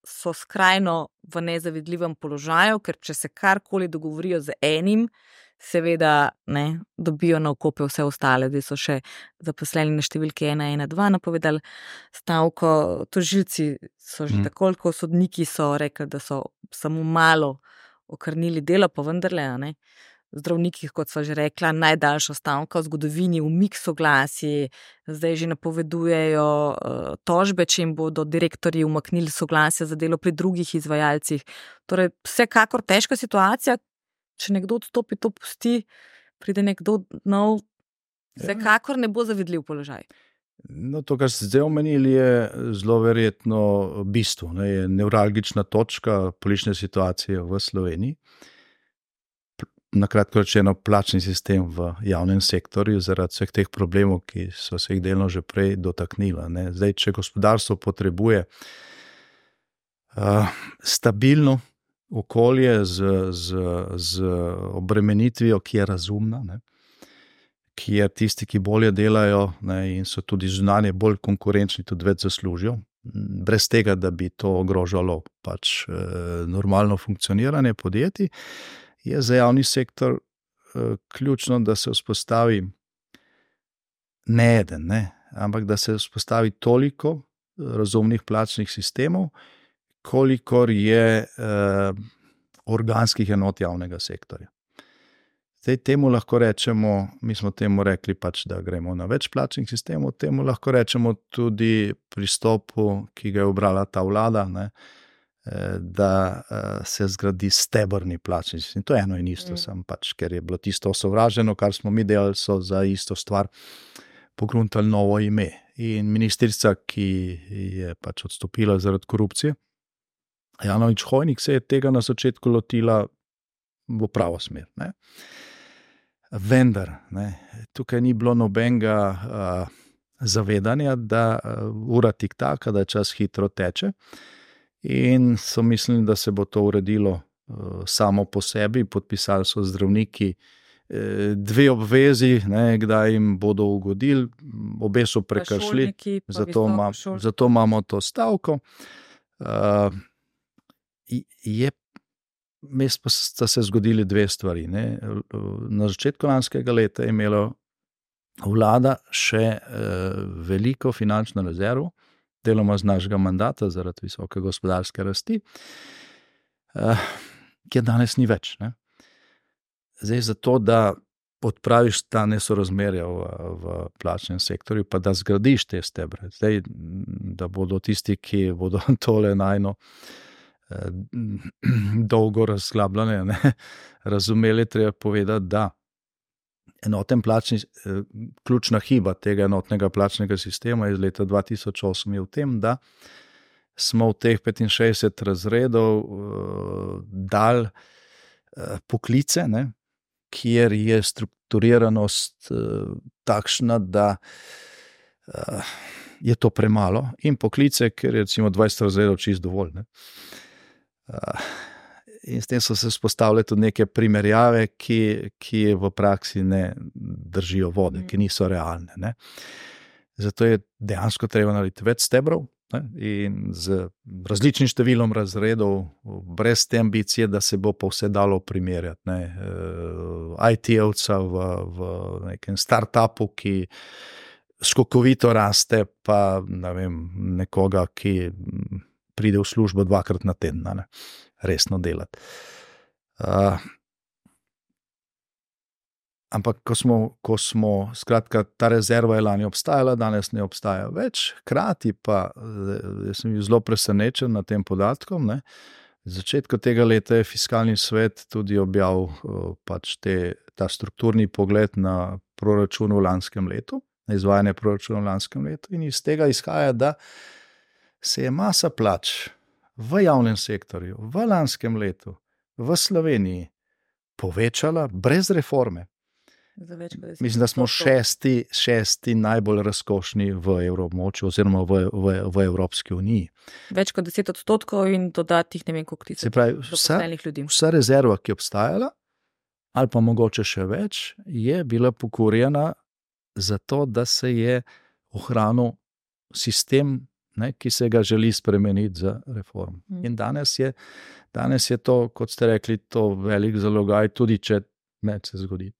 so skrajno v nezavidljivem položaju, ker če se karkoli dogovorijo z enim, seveda ne, dobijo na okope vse ostale. Zdaj so še zaposleni na številki 112 napovedali stavko, tožilci so že Mhm. tako, kot sodniki so rekli, da so samo malo okrnili delo, pa vendarle, ne. Zdravniki, kot sva že rekla, najdaljša stavka v zgodovini, umik soglasij, zdaj že napovedujejo uh, tožbe, če jim bodo direktorji umaknili soglasje za delo pri drugih izvajalcih. Torej, vsekakor težka situacija, če nekdo odstopi, to pusti, pride nekdo nov, vsekakor ne bo zavidljiv položaj. No, to, kar ste zdaj omenili, je zelo verjetno bistvo, ne, je nevralgična točka politične situacije v Sloveniji. Na kratko rečeno, plačni sistem v javnem sektorju, zaradi vseh teh problemov, ki so se jih delno že prej dotaknila. Zdaj, če gospodarstvo potrebuje uh, stabilno okolje z, z, z obremenitvijo, ki je razumna, ne, kjer tisti, ki bolje delajo ne, in so tudi zunanje bolj konkurenčni, tudi več zaslužijo, brez tega, da bi to ogrožalo pač, eh, normalno funkcioniranje podjetij, je za javni sektor eh, ključno, da se vzpostavi ne eden, ne, ampak da se vzpostavi toliko razumnih plačnih sistemov, kolikor je eh, organskih enot javnega sektorja. Zdaj, temu lahko rečemo, mi smo temu rekli, pač, da gremo na večplačnih sistemov, temu lahko rečemo tudi pristopu, ki ga je obrala ta vlada, ne, eh, da eh, se zgradi stebrni plačni sistem. To je eno in isto, mm. sem pač, ker je bilo tisto osovraženo, kar smo mi delali, so za isto stvar pogruntali novo ime. In ministrica, ki je pač odstopila zaradi korupcije, Janovič Hojnik, se je tega na začetku lotila v pravo smer. Ne. Vendar, ne, tukaj ni bilo nobenega uh, zavedanja, da uh, ura tik taka, da čas hitro teče, in so mislili, da se bo to uredilo uh, samo po sebi. Podpisali so zdravniki dve obvezi, ne, kdaj jim bodo ugodili, obe so prekršili, zato, ima, zato imamo to stavko. Uh, je Mes pa sta se zgodili dve stvari. Ne. Na začetku lanskega leta je imela vlada še eh, veliko finančno rezervo, deloma z našega mandata, zaradi visoke gospodarske rasti, eh, ki je danes ni več. Ne. Zdaj, zato, da odpraviš ta nesorazmerja v, v plačnem sektorju, pa da zgradiš te stebre, Zdaj, da bodo tisti, ki bodo tole najno. Eh, dolgo razglabljanje, ne, razumeli, treba povedati, da enoten plačni, eh, ključna hiba tega enotnega plačnega sistema iz leta 2008 je v tem, da smo v teh 65 razredov uh, dal uh, poklice, ne, kjer je strukturiranost uh, takšna, da uh, je to premalo, in poklice, ker je recimo 20 razredov čist dovolj. Ne. In s tem so se vzpostavile tudi neke primerjave, ki, ki v praksi ne držijo vode, ki niso realne. Ne. Zato je dejansko treba narediti več stebrov ne, in z različnim številom razredov, brez te ambicije, da se bo pa vse dalo primerjati. Ne. Uh, IT-ovca v, v nekem startupu, ki skokovito raste, pa ne vem, nekoga, ki pride v službo dvakrat na teden, ne, resno delati. Uh, ampak, ko smo, ko smo, skratka, ta rezerva je lani obstajala, danes ne obstaja več, hkrati pa sem bil zelo presenečen nad tem podatkom. Ne. Začetku tega leta je fiskalni svet tudi objavil pač te, ta strukturni pogled na proračun v lanskem letu, na izvajanje proračuna v lanskem letu, in iz tega izhaja, da se je masa plač v javnem sektorju v lanskem letu v Sloveniji povečala brez reforme. Mislim, da smo šesti, šesti najbolj razkošni v evroobmočju, oziroma v, v, v Evropski uniji. Več kot deset odstotkov in dodatnih ne vem, koliko tisoč. Se pravi, vsa, vsa rezerva, ki je obstajala, ali pa mogoče še več, je bila pokorjena zato, da se je ohranil sistem ne, ki se ga želi spremeniti za reform. Mm. In danes je, danes je to, kot ste rekli, to velik zalogaj, tudi če ne se zgodi.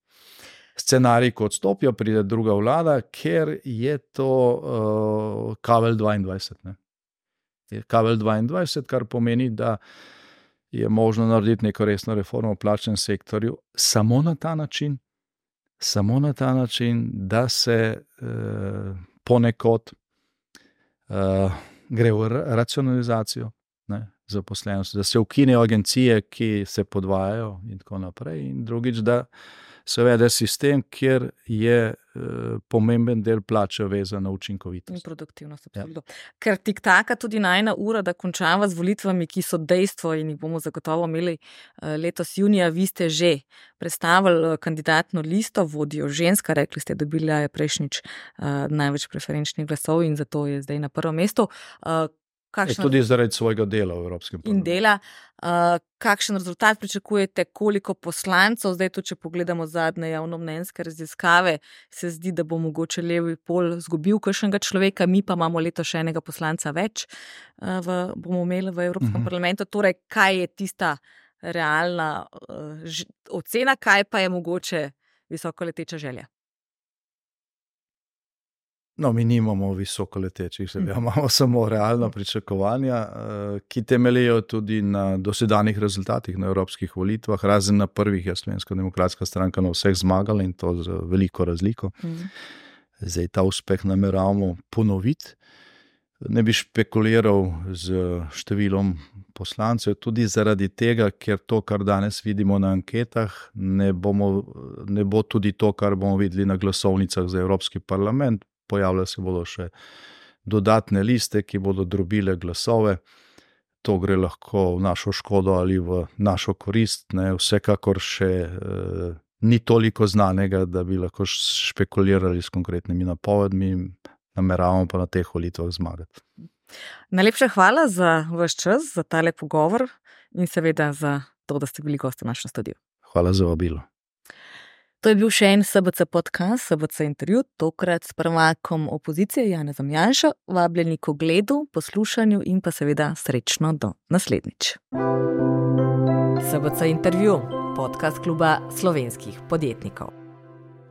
Scenarij, ko odstopijo, pride druga vlada, ker je to uh, Kavel 22. Ne. Je Kavel 22, kar pomeni, da je možno narediti neko resno reformo v plačnem sektorju samo na ta način, samo na ta način, da se uh, ponekod uh, gre v racionalizacijo zaposlenosti, da se ukinejo agencije, ki se podvajajo, in tako naprej. In drugič, da se vede sistem, kjer je pomemben del plače vezan na učinkovitost. In produktivnost. Ja. Ker tik taka tudi najna ura, da končava z volitvami, ki so dejstvo in jih bomo zagotovo imeli uh, letos junija. Vi ste že predstavili uh, kandidatno listo, vodijo ženska, rekli ste, dobila je prejšnjič uh, največ preferenčnih glasov in zato je zdaj na prvem mestu. Kakšen, tudi zaradi svojega dela v Evropskem parlamentu. In dela, uh, kakšen rezultat pričakujete, koliko poslancev, zdaj, to, če pogledamo zadnje javno mnenjske raziskave, se zdi, da bo mogoče levi pol izgubil kakšnega človeka, mi pa imamo leto še enega poslanca več, uh, v, bomo imeli v Evropskem uh mhm. -huh. parlamentu. Torej, kaj je tista realna uh, ocena, kaj pa je mogoče visoko leteča želja? No, mi nimamo visoko letečih, mm. imamo samo realna pričakovanja, eh, ki temeljijo tudi na dosedanjih rezultatih na evropskih volitvah, razen na prvih, je Slovenska demokratska stranka na vseh zmagala in to z veliko razliko. Mm. Zdaj ta uspeh nameravamo ponoviti. Ne bi špekuliral z številom poslancev, tudi zaradi tega, ker to, kar danes vidimo na anketah, ne, bomo, ne bo tudi to, kar bomo videli na glasovnicah za Evropski parlament pojavljale se bodo še dodatne liste, ki bodo drobile glasove. To gre lahko v našo škodo ali v našo korist. Ne. Vsekakor še eh, ni toliko znanega, da bi lahko špekulirali s konkretnimi napovedmi, nameravamo pa na teh volitvah zmagati. Najlepša hvala za vaš čas, za tale pogovor in seveda za to, da ste bili gosti v našem studiu. Hvala za vabilo. To je bil še en SBC podcast, SBC intervju, tokrat s prvakom opozicije Janezom Janšo, vabljeni k ogledu, poslušanju in pa seveda srečno do naslednjič. SBC intervju, podcast kluba slovenskih podjetnikov.